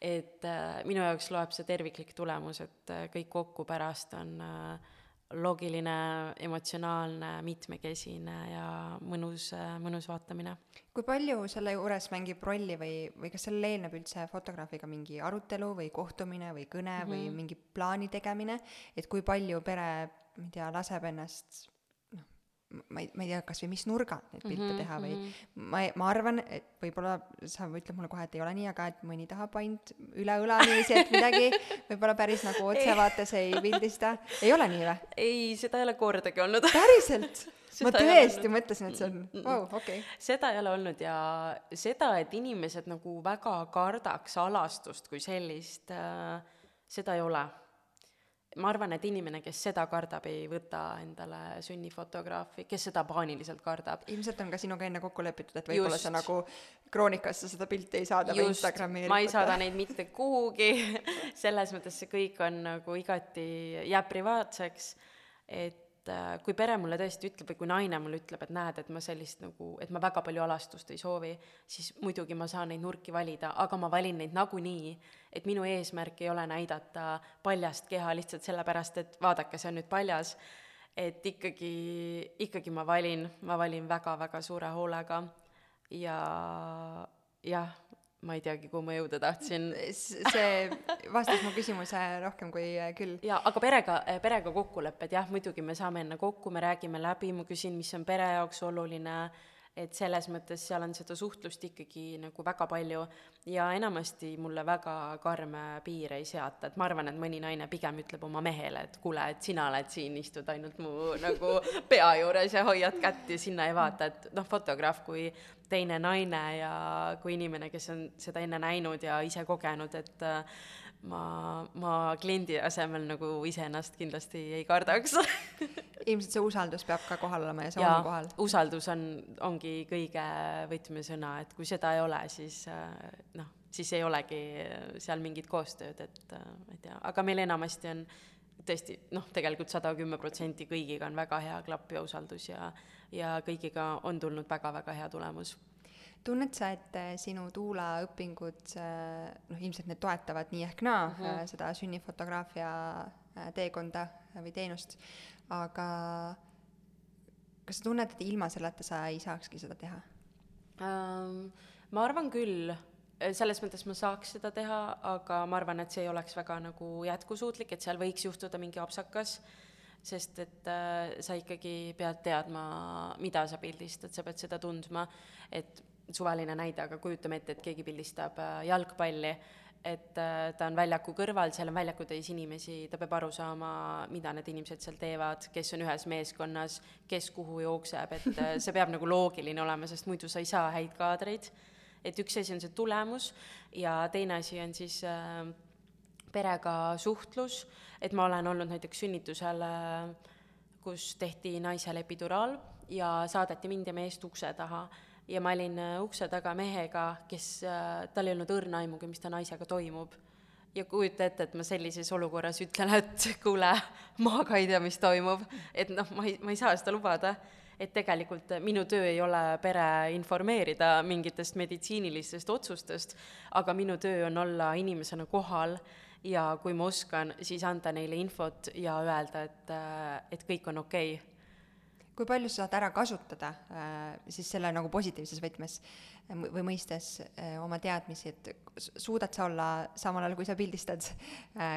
et äh, minu jaoks loeb see terviklik tulemus, et äh, kõik kokku pärast on äh, loogiline, emotsionaalne, mitmekesine ja mõnus, mõnus vaatamine. kui palju selle juures mängib rolli või, või kas sellele eelneb üldse fotograafiga mingi arutelu või kohtumine või kõne mm -hmm. või mhm. mingi plaani tegemine, et kui palju pere, ma ei tea, laseb ennast ma ei, ma ei tea, kas või mis nurga neid pilte mm -hmm, teha või mm -hmm. ma, ma arvan, et võib-olla sa ütled mulle kohe, et ei ole nii, aga et mõni tahab ainult üle õla niiviisi, et midagi võib-olla päris nagu otsevaates ei pildista. ei ole nii või? ei, seda ei ole kordagi olnud. päriselt? ma tõesti mõtlesin, et see on, vau, okei. seda ei ole olnud ja seda, et inimesed nagu väga kardaks alastust kui sellist äh,, seda ei ole ma arvan, et inimene, kes seda kardab, ei võta endale sünnifotograafi, kes seda paaniliselt kardab. ilmselt on ka sinuga enne kokku lepitud, et võib-olla sa nagu kroonikasse seda pilti ei saada või Instagrami ma ei saada neid mitte kuhugi. Selles mõttes see kõik on nagu igati, jääb privaatseks, et et äh, kui pere mulle tõesti ütleb või kui naine mulle ütleb, et näed, et ma sellist nagu, et ma väga palju alastust ei soovi, siis muidugi ma saan neid nurki valida, aga ma valin neid nagunii. et minu eesmärk ei ole näidata paljast keha lihtsalt sellepärast, et vaadake, see on nüüd paljas. et ikkagi, ikkagi ma valin, ma valin väga-väga suure hoolega ja jah ma ei teagi, kuhu ma jõuda tahtsin. see vastas mu küsimuse rohkem kui äh, küll. jaa, aga perega, äh, perega kokkulepped, jah, muidugi me saame enne kokku, me räägime läbi, ma küsin, mis on pere jaoks oluline, et selles mõttes seal on seda suhtlust ikkagi nagu väga palju ja enamasti mulle väga karme piire ei seata, et ma arvan, et mõni naine pigem ütleb oma mehele, et kuule, et sina oled siin, istud ainult mu nagu pea juures ja hoiad kätt ja sinna ei vaata, et noh, fotograaf kui teine naine ja kui inimene, kes on seda enne näinud ja ise kogenud, et ma, ma kliendi asemel nagu iseennast kindlasti ei kardaks ilmselt see usaldus peab ka kohal olema ja see ja, on kohal. usaldus on, ongi kõige võtmesõna, et kui seda ei ole, siis äh, noh, siis ei olegi seal mingit koostööd, et äh, ma ei tea, aga meil enamasti on tõesti noh, tegelikult sada kümme protsenti kõigiga on väga hea klapp ja usaldus ja ja kõigiga on tulnud väga-väga hea tulemus tunned sa, et äh, sinu tuulaõpingud, äh, noh, ilmselt need toetavad nii ehk naa mm -hmm. seda sünnifotograafia teekonda või teenust, aga kas sa tunned, et ilma selleta sa ei saakski seda teha um,? ma arvan küll, selles mõttes ma saaks seda teha, aga ma arvan, et see ei oleks väga nagu jätkusuutlik, et seal võiks juhtuda mingi apsakas äh, sest et äh, sa ikkagi pead teadma, mida sa pildistad, sa pead seda tundma, et suvaline näide, aga kujutame ette, et keegi pildistab äh, jalgpalli, et äh, ta on väljaku kõrval, seal on väljaku täis inimesi, ta peab aru saama, mida need inimesed seal teevad, kes on ühes meeskonnas, kes kuhu jookseb, et äh, see peab nagu loogiline olema, sest muidu sa ei saa häid kaadreid. et üks asi on see tulemus ja teine asi on siis äh, perega suhtlus, et ma olen olnud näiteks sünnitusel, kus tehti naisele epiduraal ja saadeti mind ja meest ukse taha ja ma olin äh, ukse taga mehega, kes, äh, tal ei olnud õrna aimugi, mis ta naisega toimub. ja kujuta ette, et ma sellises olukorras ütlen, et kuule, ma ka ei tea, mis toimub, et noh, ma ei, ma ei saa seda lubada et tegelikult minu töö ei ole pere informeerida mingitest meditsiinilistest otsustest, aga minu töö on olla inimesena kohal ja kui ma oskan, siis anda neile infot ja öelda, et, äh, et kõik on okei okay. Kui palju sa saad ära kasutada äh, siis selle nagu positiivses võtmes äh, või mõistes oma teadmisi, et suudad sa olla samal ajal, kui sa pildistad,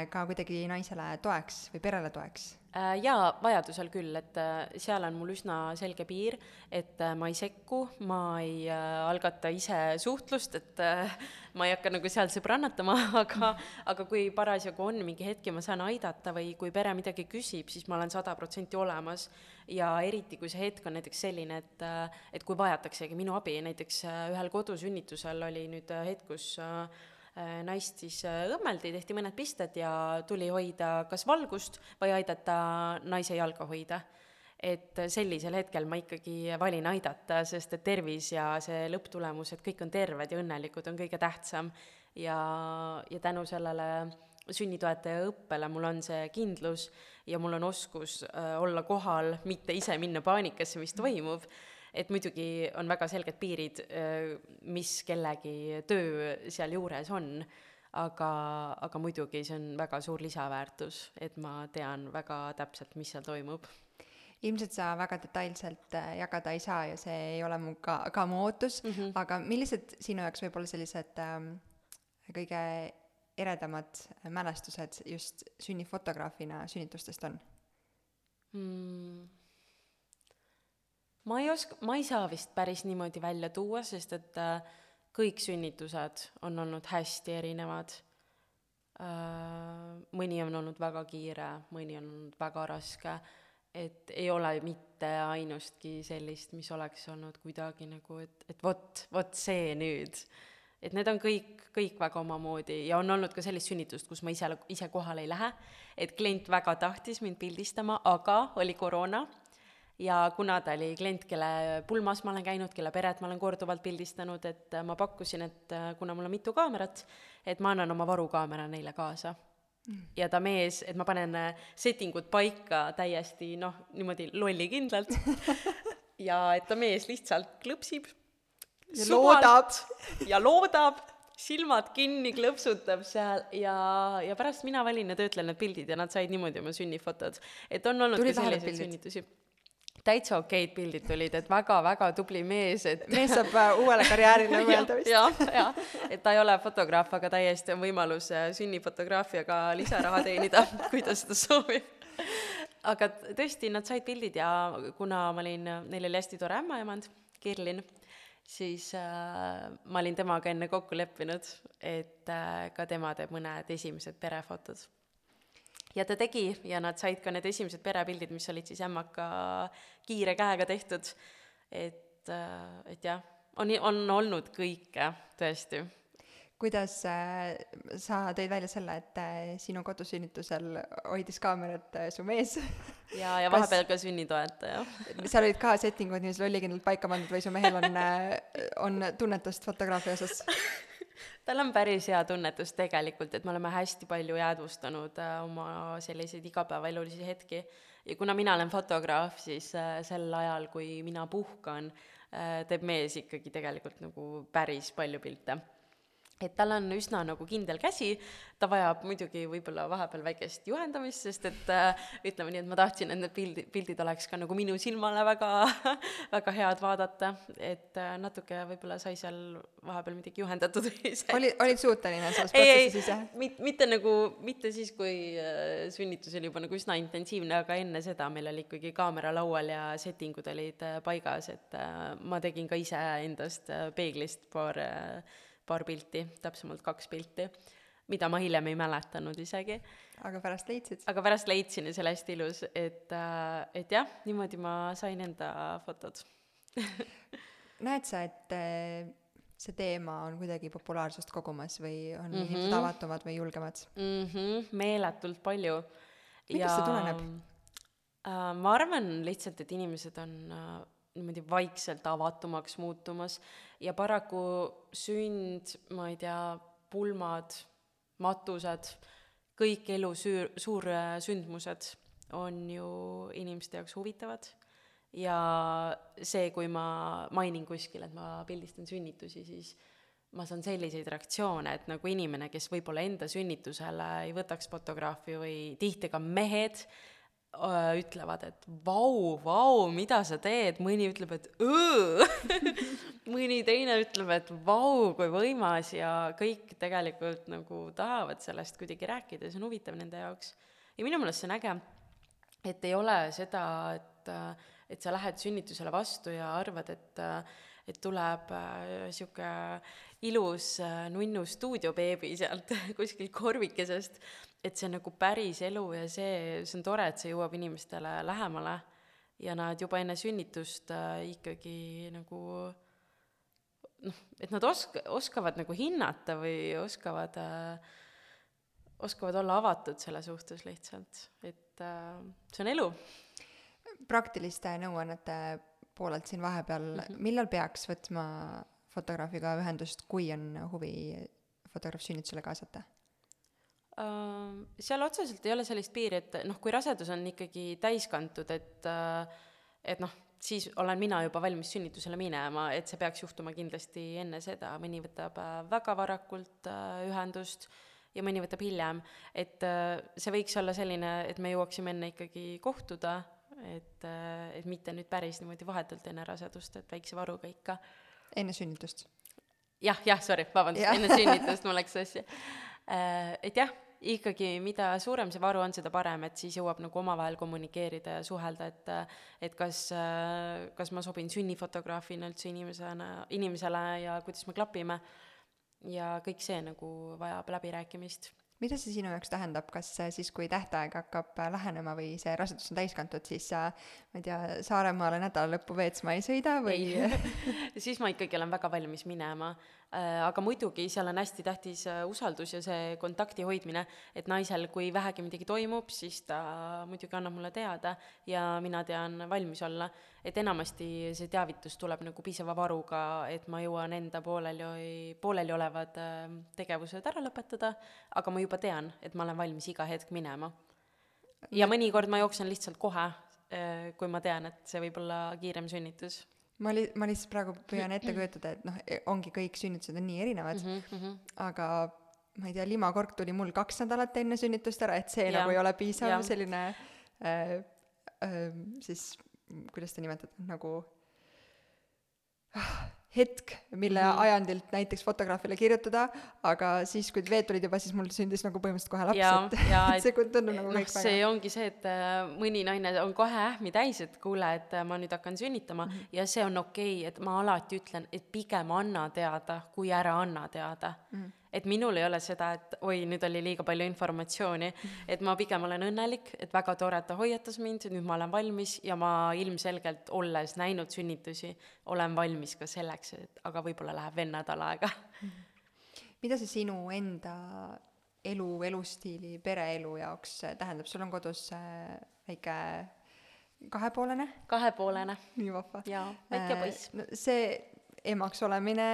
ka kuidagi naisele toeks või perele toeks? Äh, jaa, vajadusel küll, et äh, seal on mul üsna selge piir, et äh, ma ei sekku, ma ei algata ise suhtlust, et ma ei hakka nagu seal sõbrannatama, aga, aga kui parasjagu on mingi hetk ja ma saan aidata või kui pere midagi küsib, siis ma olen sada protsenti olemas. ja eriti, kui see hetk on näiteks selline, et, et kui vajataksegi minu abi, näiteks ühel kodusünnitusel oli nüüd hetk, kus Äh, naist siis äh, õmmeldi, tehti mõned pisted ja tuli hoida kas valgust või aidata naise jalga hoida. et sellisel hetkel ma ikkagi valin aidata, sest et tervis ja see lõpptulemus, et kõik on terved ja õnnelikud, on kõige tähtsam. ja, ja tänu sellele sünnitoetaja õppele mul on see kindlus ja mul on oskus äh, olla kohal, mitte ise minna paanikasse, mis toimub et muidugi on väga selged piirid, mis kellegi töö sealjuures on, aga, aga muidugi see on väga suur lisaväärtus, et ma tean väga täpselt, mis seal toimub ilmselt sa väga detailselt äh, jagada ei saa ja see ei ole mu ka, ka mu ootus mm, -hmm. aga millised sinu jaoks võib-olla sellised ähm, kõige eredamad mälestused just sünnifotograafina sünnitustest on mm.? Ma ei oska, ma ei saa vist päris niimoodi välja tuua, sest et äh, kõik sünnitused on olnud hästi erinevad äh,. mõni on olnud väga kiire, mõni on olnud väga raske et ei ole mitte ainustki sellist, mis oleks olnud kuidagi nagu, et, et vot, vot see nüüd. et need on kõik, kõik väga omamoodi ja on olnud ka sellist sünnitust, kus ma ise, ise kohale ei lähe, et klient väga tahtis mind pildistama, aga oli koroona ja kuna ta oli klient, kelle pulmas ma olen käinud, kelle peret ma olen korduvalt pildistanud, et ma pakkusin, et kuna mul on mitu kaamerat, et ma annan oma varukaamera neile kaasa ja ta mees, et ma panen äh, setting ud paika täiesti noh, niimoodi lollikindlalt ja et ta mees lihtsalt klõpsib. ja loodab. ja loodab, silmad kinni, klõpsutab seal ja, ja pärast mina valin ja töötlen need pildid ja nad said niimoodi oma sünnifotod. et on olnud Tulid ka selliseid sünnitusi täitsa okeid pildid tulid, et väga-väga tubli mees, et mees saab äh, uuele karjäärile mõelda vist. jah, jah, et ta ei ole fotograaf, aga täiesti on võimalus äh, sünnifotograafiaga lisaraha teenida, kui ta seda soovib. aga tõesti, nad said pildid ja kuna ma olin, neil oli hästi tore ämmaemand, Kirlin, siis äh, ma olin temaga enne kokku leppinud, et äh, ka tema teeb mõned esimesed perefotod ja ta tegi ja nad said ka need esimesed perepildid, mis olid siis ämmaka kiire käega tehtud. et, äh, et jah, on, on olnud kõike, tõesti. kuidas äh, sa tõid välja selle, et äh, sinu kodusünnitusel hoidis kaamerat äh, su mees ja, ja vahepeal Kas... ka sünnitoetaja seal olid ka setting ud niiviisi lollikindlalt paika pandud või su mehel on äh,, on tunnetust fotograafia osas tal on päris hea tunnetus tegelikult, et me oleme hästi palju jäädvustanud äh, oma selliseid igapäevaelulisi hetki. Ja kuna mina olen fotograaf, siis äh, sel ajal, kui mina puhkan äh,, teeb mees ikkagi tegelikult nagu päris palju pilte et tal on üsna nagu kindel käsi, ta vajab muidugi võib-olla vahepeal väikest juhendamist, sest et äh, ütleme nii, et ma tahtsin, et need pildi, pildid oleks ka nagu minu silmale väga väga head vaadata, et äh, natuke võib-olla sai seal vahepeal midagi juhendatud oli, olid suuteline selles protsessis ise? mit-, mitte nagu, mitte siis, kui äh, sünnitus oli juba nagu üsna intensiivne, aga enne seda meil oli ikkagi kaamera laual ja setting ud olid äh, paigas, et äh, ma tegin ka ise endast äh, peeglist paar äh, paar pilti, täpsemalt kaks pilti, mida ma hiljem ei mäletanud isegi. aga pärast leidsid? aga pärast leidsin ja see oli hästi ilus, et, äh, et jah, niimoodi ma sain enda fotod näed sa, et äh, see teema on kuidagi populaarsust kogumas või on mm -hmm. inimesed avatumad või julgemad mm? -hmm, meeletult palju. millest see tuleneb äh,? ma arvan lihtsalt, et inimesed on niimoodi vaikselt avatumaks muutumas. Ja paraku sünd, ma ei tea, pulmad, matused, kõik elu süür, suursündmused on ju inimeste jaoks huvitavad. Ja see, kui ma mainin kuskil, et ma pildistan sünnitusi, siis ma saan selliseid reaktsioone, et nagu inimene, kes võib-olla enda sünnitusele ei võtaks fotograafi või tihti ka mehed, ütlevad, et vau, vau, mida sa teed, mõni ütleb, et õõ mõni teine ütleb, et vau, kui võimas ja kõik tegelikult nagu tahavad sellest kuidagi rääkida ja see on huvitav nende jaoks. ja minu meelest see on äge, et ei ole seda, et, et sa lähed sünnitusele vastu ja arvad, et et tuleb äh, ilus äh, nunnu stuudiobeebi sealt kuskilt korvikesest. Et see on nagu päris elu ja see, see on tore, et see jõuab inimestele lähemale. Ja nad juba enne sünnitust äh, ikkagi nagu noh, et nad osk-, oskavad nagu hinnata või oskavad äh,, oskavad olla avatud selle suhtes lihtsalt, et äh, see on elu. Praktiliste nõuannete poolelt siin vahepeal mm, -hmm. millal peaks võtma fotograafiga ühendust, kui on huvi fotograaf sünnitusele kaasata? Äh, seal otseselt ei ole sellist piiri, et noh, kui rasedus on ikkagi täiskantud, et äh, et noh, siis olen mina juba valmis sünnitusele minema, et see peaks juhtuma kindlasti enne seda, mõni võtab äh, väga varakult äh, ühendust ja mõni võtab hiljem, et see võiks olla selline, et me jõuaksime enne ikkagi kohtuda, et, et mitte nüüd päris niimoodi vahetult enne rasedust, et väikse varuga ikka. enne sünnitust? jah, jah, sorry, vabandust, enne sünnitust mul läks sassi. et jah ikkagi mida suurem see varu on, seda parem, et siis jõuab nagu omavahel kommunikeerida ja suhelda, et et kas, kas ma sobin sünnifotograafina üldse inimesena, inimesele ja kuidas me klapime. ja kõik see nagu vajab läbirääkimist mida see sinu jaoks tähendab, kas siis, kui tähtaeg hakkab lähenema või see rasedus on täiskantud, siis sa, ma ei tea, Saaremaale nädala lõppu veetsma ei sõida või? siis ma ikkagi olen väga valmis minema Äh, aga muidugi seal on hästi tähtis äh, usaldus ja see kontakti hoidmine, et naisel, kui vähegi midagi toimub, siis ta muidugi annab mulle teada ja mina tean valmis olla. et enamasti see teavitus tuleb nagu piisava varuga, et ma jõuan enda pooleli, pooleliolevad äh, tegevused ära lõpetada, aga ma juba tean, et ma olen valmis iga hetk minema. ja mõnikord ma jooksen lihtsalt kohe, kui ma tean, et see võib olla kiirem sünnitus ma li-, ma lihtsalt praegu püüan ette kujutada, et noh, e, ongi kõik sünnitused on nii erinevad. Mm, -hmm. aga ma ei tea, limakork tuli mul kaks nädalat enne sünnitust ära, et see ja, nagu ei ole piisav selline äh, äh, siis, kuidas seda nimetada, nagu ah, hetk, mille mm ajandilt näiteks fotograafile kirjutada, aga siis, kui veed tulid juba, siis mul sündis nagu põhimõtteliselt kohe laps, et, et see tundub nagu kõik no, väga see ongi see, et äh, mõni naine on kohe ähmi täis, et kuule, et äh, ma nüüd hakkan sünnitama mm -hmm. ja see on okei okay,, et ma alati ütlen, et pigem anna teada, kui ära anna teada mm. -hmm et minul ei ole seda, et oi, nüüd oli liiga palju informatsiooni, et ma pigem olen õnnelik, et väga tore, et ta hoiatas mind, nüüd ma olen valmis ja ma ilmselgelt, olles näinud sünnitusi, olen valmis ka selleks, et aga võib-olla läheb veel nädal aega. mida see sinu enda elu, elustiili, pereelu jaoks tähendab, sul on kodus äh, väike kahepoolene? kahepoolene. nii vahva. jaa, väike poiss äh,. No see emaks olemine,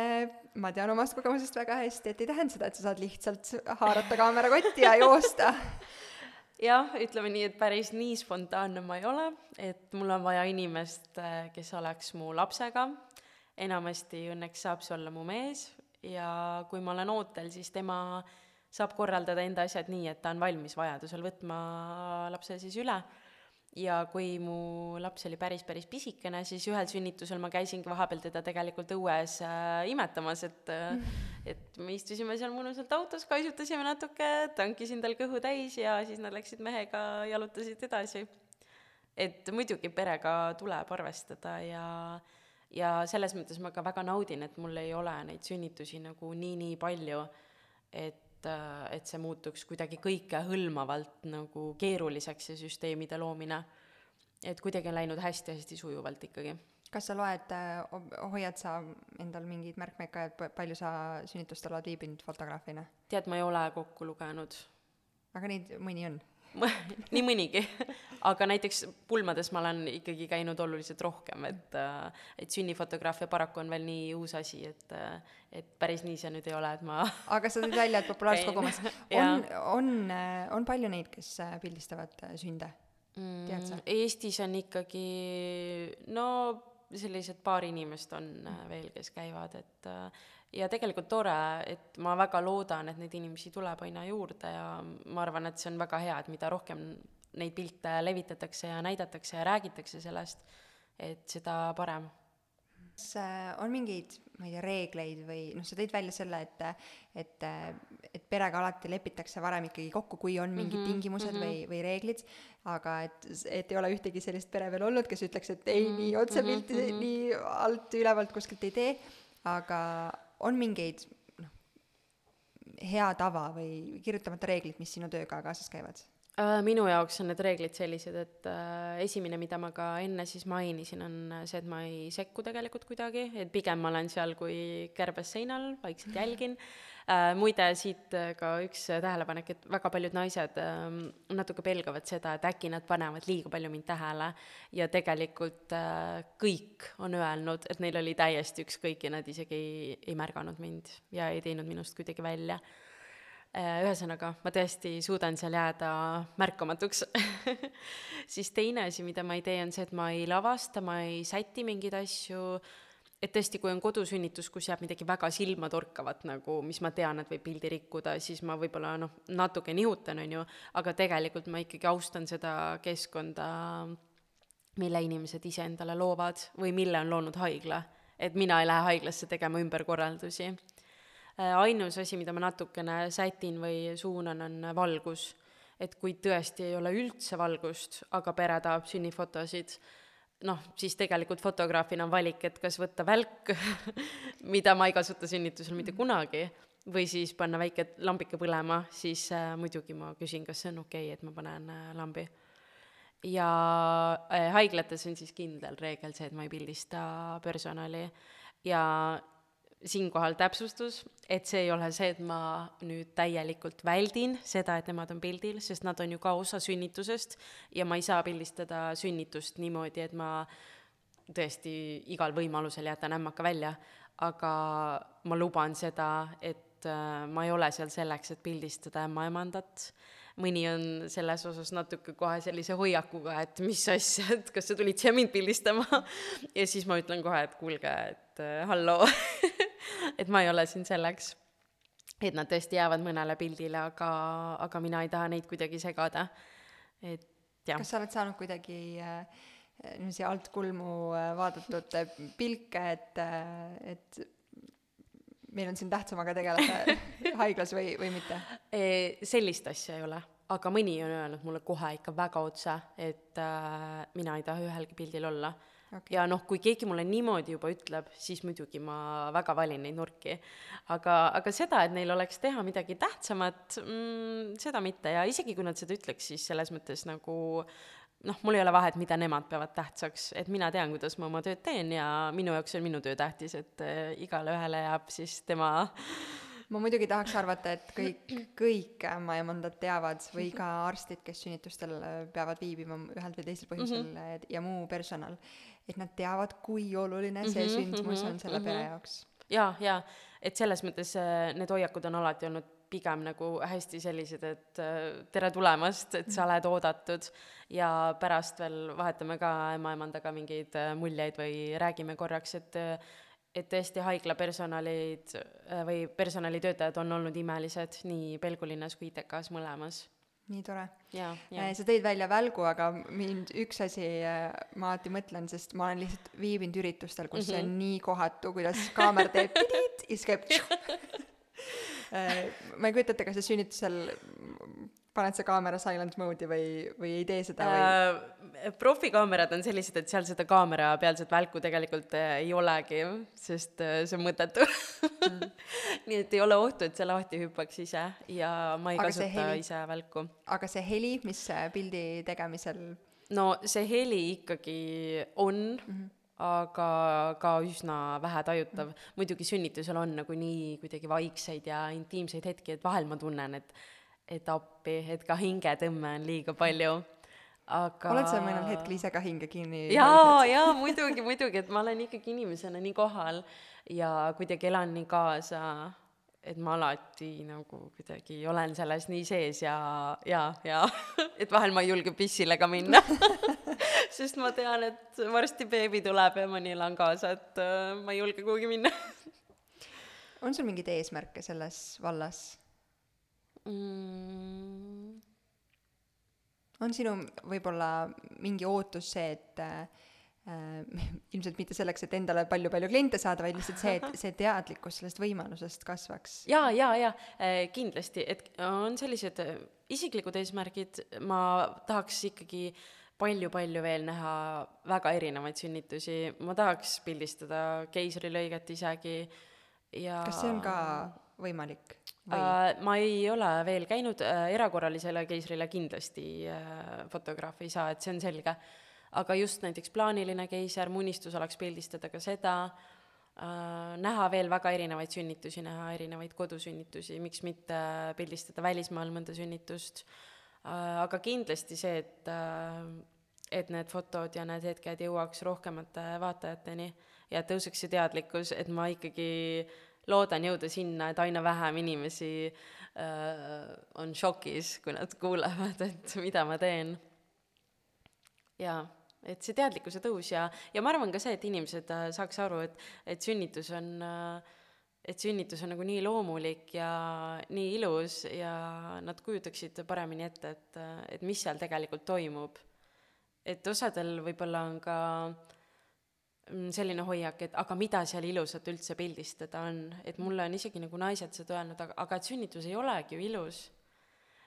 ma tean omast kogemusest väga hästi, et ei tähenda seda, et sa saad lihtsalt haarata kaamerakotti ja joosta. Jah, ütleme nii, et päris nii spontaanne ma ei ole, et mul on vaja inimest, kes oleks mu lapsega, enamasti õnneks saab see olla mu mees ja kui ma olen ootel, siis tema saab korraldada enda asjad nii, et ta on valmis vajadusel võtma lapse siis üle ja kui mu laps oli päris, päris pisikene, siis ühel sünnitusel ma käisingi vahepeal teda tegelikult õues äh, imetamas, et äh, et me istusime seal mõnusalt autos, kaisutasime natuke, tankisin tal kõhu täis ja siis nad läksid mehega, jalutasid edasi. et muidugi perega tuleb arvestada ja ja selles mõttes ma ka väga naudin, et mul ei ole neid sünnitusi nagu nii-nii palju, et et, äh, et see muutuks kuidagi kõikehõlmavalt nagu keeruliseks, see süsteemide loomine. et kuidagi on läinud hästi-hästi sujuvalt ikkagi. kas sa loed, äh, hoiad sa endal mingeid märkmeid ka, et palju sa sünnitustel oled viibinud fotograafina? tead, ma ei ole kokku lugenud. aga neid mõni on? nii mõnigi, aga näiteks pulmades ma olen ikkagi käinud oluliselt rohkem, et äh, et sünnifotograafia paraku on veel nii uus asi, et äh, et päris nii see nüüd ei ole, et ma aga sa tõid välja, et populaarsust kogumas. On, on, äh, on palju neid, kes pildistavad sünde, tead sa? Mm,? Eestis on ikkagi no sellised paar inimest on veel, kes käivad, et ja tegelikult tore, et ma väga loodan, et neid inimesi tuleb aina juurde ja ma arvan, et see on väga hea, et mida rohkem neid pilte levitatakse ja näidatakse ja räägitakse sellest, et seda parem. kas äh, on mingeid, ma ei tea, reegleid või noh, sa tõid välja selle, et et, et perega alati lepitakse varem ikkagi kokku, kui on mingid mm -hmm, tingimused mm -hmm. või, või reeglid, aga et, et ei ole ühtegi sellist pere veel olnud, kes ütleks, et ei, nii otsepilti mm -hmm. nii alt ülevalt kuskilt ei tee, aga, on mingeid noh, hea tava või kirjutamata reeglid, mis sinu tööga kaasas käivad? Äh, minu jaoks on need reeglid sellised, et äh, esimene, mida ma ka enne siis mainisin, on see, et ma ei sekku tegelikult kuidagi, et pigem ma olen seal kui kärbes seinal, vaikselt jälgin. Äh, muide, siit äh, ka üks äh, tähelepanek, et väga paljud naised ähm, natuke pelgavad seda, et äkki nad panevad liiga palju mind tähele. Ja tegelikult kõik on öelnud, et neil oli täiesti ükskõik ja nad isegi ei, ei märganud mind ja ei teinud minust kuidagi välja ühesõnaga, ma tõesti suudan seal jääda märkamatuks. Siis teine asi, mida ma ei tee, on see, et ma ei lavasta, ma ei säti mingeid asju, et tõesti, kui on kodusünnitus, kus jääb midagi väga silmatorkavat nagu, mis ma tean, et võib pildi rikkuda, siis ma võib-olla noh, natuke nihutan, on ju, aga tegelikult ma ikkagi austan seda keskkonda, mille inimesed ise endale loovad või mille on loonud haigla. et mina ei lähe haiglasse tegema ümberkorraldusi. Äh, ainus asi, mida ma natukene sätin või suunan, on valgus. et kui tõesti ei ole üldse valgust, aga pere tahab sünnifotosid, noh, siis tegelikult fotograafina on valik, et kas võtta välk mida ma ei kasuta sünnitusel mitte kunagi, või siis panna väike lambike põlema, siis äh, muidugi ma küsin, kas see on okei okay,, et ma panen äh, lambi. ja äh, haiglates on siis kindel reegel see, et ma ei pildista personali ja siinkohal täpsustus, et see ei ole see, et ma nüüd täielikult väldin seda, et nemad on pildil, sest nad on ju ka osa sünnitusest ja ma ei saa pildistada sünnitust niimoodi, et ma tõesti igal võimalusel jätan ämmaka välja, aga ma luban seda, et äh, ma ei ole seal selleks, et pildistada ämmaemandat, mõni on selles osas natuke kohe sellise hoiakuga, et mis asja, et kas sa tulid siia mind pildistama? Ja siis ma ütlen kohe, et kuulge, et äh, halloo et ma ei ole siin selleks, et nad tõesti jäävad mõnele pildile, aga, aga mina ei taha neid kuidagi segada. et jah. kas sa oled saanud kuidagi äh, niiviisi alt kulmu äh, vaadatud äh, pilke, et äh,, et meil on siin tähtsamaga tegeleda haiglas või, või mitte? sellist asja ei ole, aga mõni on öelnud mulle kohe ikka väga otse, et äh, mina ei taha ühelgi pildil olla okay.. ja noh, kui keegi mulle niimoodi juba ütleb, siis muidugi ma väga valin neid nurki. aga, aga seda, et neil oleks teha midagi tähtsamat mm,, seda mitte ja isegi kui nad seda ütleks, siis selles mõttes nagu noh, mul ei ole vahet, mida nemad peavad tähtsaks, et mina tean, kuidas ma oma tööd teen ja minu jaoks on minu töö tähtis, et äh, igale ühele jääb siis tema ma muidugi tahaks arvata, et kõik, kõik ämmaemandad teavad või ka arstid, kes sünnitustel peavad viibima ühel või teisel põhjusel mm -hmm. ja muu personal, et nad teavad, kui oluline see mm -hmm, sündmus mm -hmm, on selle mm -hmm. pere jaoks. jaa, jaa, et selles mõttes äh, need hoiakud on alati olnud pigem nagu hästi sellised, et äh, tere tulemast, et sa oled oodatud ja pärast veel vahetame ka ämmaemandaga mingeid äh, muljeid või räägime korraks, et et tõesti haigla personalid või personalitöötajad on olnud imelised nii Pelgulinnas kui ITK-s mõlemas nii tore. Äh, sa tõid välja välgu, aga mind üks asi, äh, ma alati mõtlen, sest ma olen lihtsalt viibinud üritustel, kus mm -hmm. see on mhm. nii kohatu, kuidas kaamera teeb pidit ja siis käib äh, ma ei kujuta ette, kas sa sünnitusel paned sa kaamera silent mode'i või, või ei tee seda või äh,? profikaamerad on sellised, et seal seda kaamera pealset välku tegelikult äh, ei olegi, sest äh, see on mõttetu mm. nii et ei ole ohtu, et see lahti hüppaks ise ja ma ei aga kasuta heli, ise välku. aga see heli, mis pildi tegemisel no see heli ikkagi on mm, -hmm aga ka üsna vähetajutav. muidugi sünnitusel on nagu nii kuidagi vaikseid ja intiimseid hetki, et vahel ma tunnen, et et appi, et ka hingetõmme on liiga palju, aga oled sa mõnel hetkel ise ka hinge kinni jaa, jaa, muidugi, muidugi, et ma olen ikkagi inimesena nii kohal ja kuidagi elan nii kaasa, et ma alati nagu kuidagi olen selles nii sees ja, ja, ja et vahel ma ei julge pissile ka minna sest ma tean, et varsti beebi tuleb ja ma nii elan kaasa, et äh, ma ei julge kuhugi minna on sul mingeid eesmärke selles vallas? Mm.? on sinu võib-olla mingi ootus see, et äh, ilmselt mitte selleks, et endale palju-palju kliente saada, vaid lihtsalt see, et see teadlikkus sellest võimalusest kasvaks? jaa, jaa, jaa äh,, kindlasti, et on sellised äh, isiklikud eesmärgid, ma tahaks ikkagi palju-palju veel näha väga erinevaid sünnitusi, ma tahaks pildistada keisrilõiget isegi ja kas see on ka võimalik? Uh, ma ei ole veel käinud uh,, erakorralisele keisrile kindlasti uh, fotograafi ei saa, et see on selge. aga just näiteks plaaniline keiser, mu unistus oleks pildistada ka seda uh,, näha veel väga erinevaid sünnitusi, näha erinevaid kodusünnitusi, miks mitte pildistada välismaal mõnda sünnitust uh,, aga kindlasti see, et uh, et need fotod ja need hetked jõuaks rohkemate vaatajateni ja tõuseks see teadlikkus, et ma ikkagi loodan jõuda sinna, et aina vähem inimesi äh, on šokis, kui nad kuulevad, et mida ma teen. jaa, et see teadlikkuse tõus ja, ja ma arvan ka see, et inimesed äh, saaks aru, et, et sünnitus on äh, et sünnitus on nagu nii loomulik ja nii ilus ja nad kujutaksid paremini ette, et, et mis seal tegelikult toimub. et osadel võib-olla on ka mm, selline hoiak, et aga mida seal ilusat üldse pildistada on, et mulle on isegi nagu naised seda öelnud, aga, aga et sünnitus ei olegi ju ilus.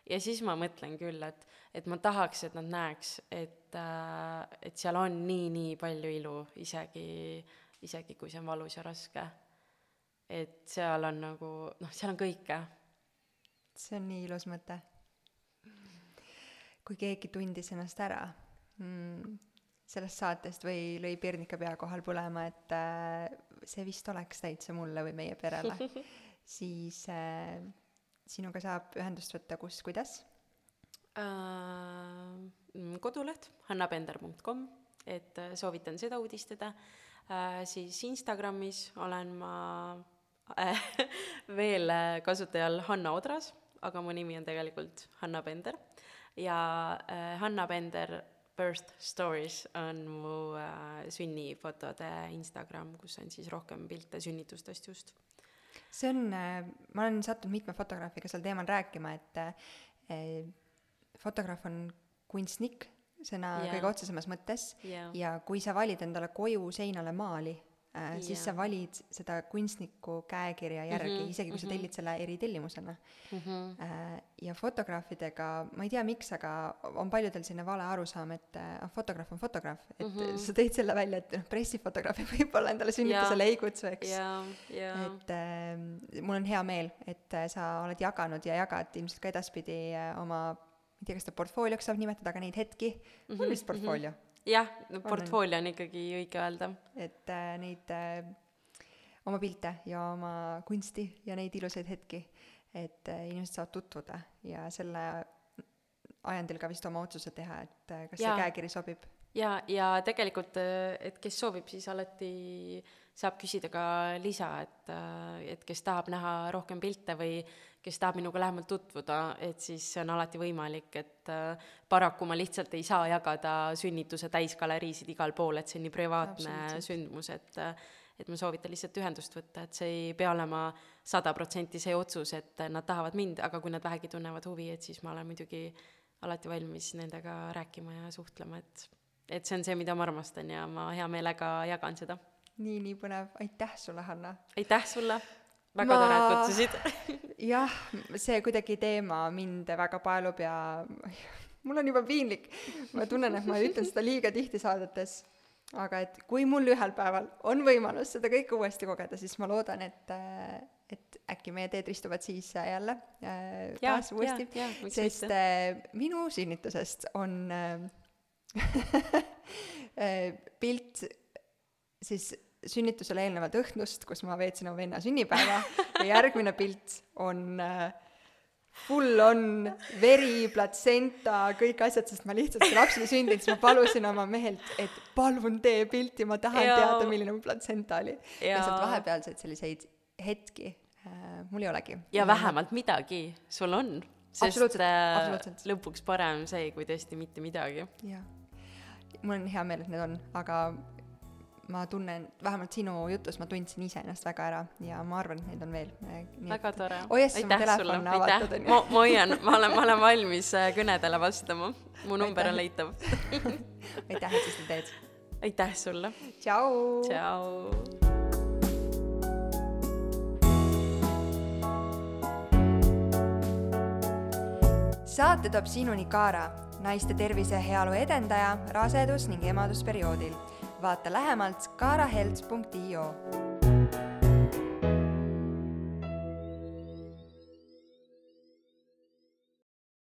ja siis ma mõtlen küll, et, et ma tahaks, et nad näeks, et äh,, et seal on nii-nii palju ilu, isegi, isegi kui see on valus ja raske et seal on nagu noh, seal on kõike. see on nii ilus mõte. kui keegi tundis ennast ära mm, sellest saatest või lõi pirnika pea kohal põlema, et äh, see vist oleks täitsa mulle või meie perele, siis äh, sinuga saab ühendust võtta kus, kuidas uh,? koduleht hannapender.com, et äh, soovitan seda uudistada uh,. siis Instagramis olen ma veel äh, kasutajal Hanna Odras, aga mu nimi on tegelikult Hanna Bender. ja äh, Hanna Bender Birth Stories on mu äh, sünnifotode Instagram, kus on siis rohkem pilte sünnitustest just. see on äh,, ma olen sattunud mitme fotograafiga sel teemal rääkima, et äh, fotograaf on kunstnik sõna yeah. kõige otsesemas mõttes yeah. ja kui sa valid endale koju seinale maali äh,, siis sa valid seda kunstniku käekirja järgi mm, -hmm, isegi kui mm -hmm. sa tellid selle eritellimusena mm. -hmm. Äh, ja fotograafidega, ma ei tea, miks, aga on paljudel selline vale arusaam, et äh, fotograaf on fotograaf, et mm -hmm. sa tõid selle välja, et noh, pressifotograafi võib-olla endale sünnitusele ei kutsu, eks. et äh, mul on hea meel, et äh, sa oled jaganud ja jagad ilmselt ka edaspidi äh, oma ma ei tea, kas seda portfoolioks saab nimetada, aga neid hetki mm, -hmm, on vist mhm, portfoolio mm? -hmm jah, portfoolio on ikkagi õige öelda. et äh, neid äh, oma pilte ja oma kunsti ja neid ilusaid hetki, et äh, inimesed saavad tutvuda ja selle ajendil ka vist oma otsuse teha, et äh, kas ja. see käekiri sobib. ja, ja tegelikult, äh, et kes soovib, siis alati saab küsida ka lisa, et, äh, et kes tahab näha rohkem pilte või kes tahab minuga lähemalt tutvuda, et siis see on alati võimalik, et äh, paraku ma lihtsalt ei saa jagada sünnituse täisgaleriisid igal pool, et see on nii privaatne sündmus, et et ma soovitan lihtsalt ühendust võtta, et see ei pea olema sada protsenti see otsus, et nad tahavad mind, aga kui nad vähegi tunnevad huvi, et siis ma olen muidugi alati valmis nendega rääkima ja suhtlema, et et see on see, mida ma armastan ja ma hea meelega jagan seda. Nii, nii põnev, aitäh sulle, Hanna! aitäh sulle! väga ma... tore, et kutsusid jah, see kuidagi teema mind väga paelub ja mul on juba piinlik. ma tunnen, et ma ütlen seda liiga tihti saadetes. aga et kui mul ühel päeval on võimalus seda kõike uuesti kogeda, siis ma loodan, et, et äkki meie teed ristuvad siis jälle äh, taas uuesti, sest mitte. Äh, minu sünnitusest on äh, pilt siis sünnitusele eelnevat õhtust, kus ma veetsin oma venna sünnipäeva ja järgmine pilt on äh, full on veri, platsenta, kõik asjad, sest ma lihtsalt, kui laps oli sündinud, siis ma palusin oma mehelt, et palun tee pilti, ma tahan ja. teada, milline mu platsenta oli. ja sealt vahepealseid selliseid hetki äh, mul ei olegi. ja vähemalt midagi sul on, sest äh, lõpuks parem see, kui tõesti mitte midagi. jah, mul on hea meel, et need on, aga ma tunnen, vähemalt sinu jutus ma tundsin iseennast väga ära ja ma arvan, et neid on veel. väga tore. telefon on avatud, on ju. ma, ma hoian, ma olen, ma olen valmis äh, kõnedele vastama. mu number on leitav aitäh, et sa seda teed. aitäh sulle. tšau. tšau. saate toob sinuni Kaara, naiste tervise ja heaolu edendaja rasedus- ning emadusperioodil vaata lähemalt kaarahelts.io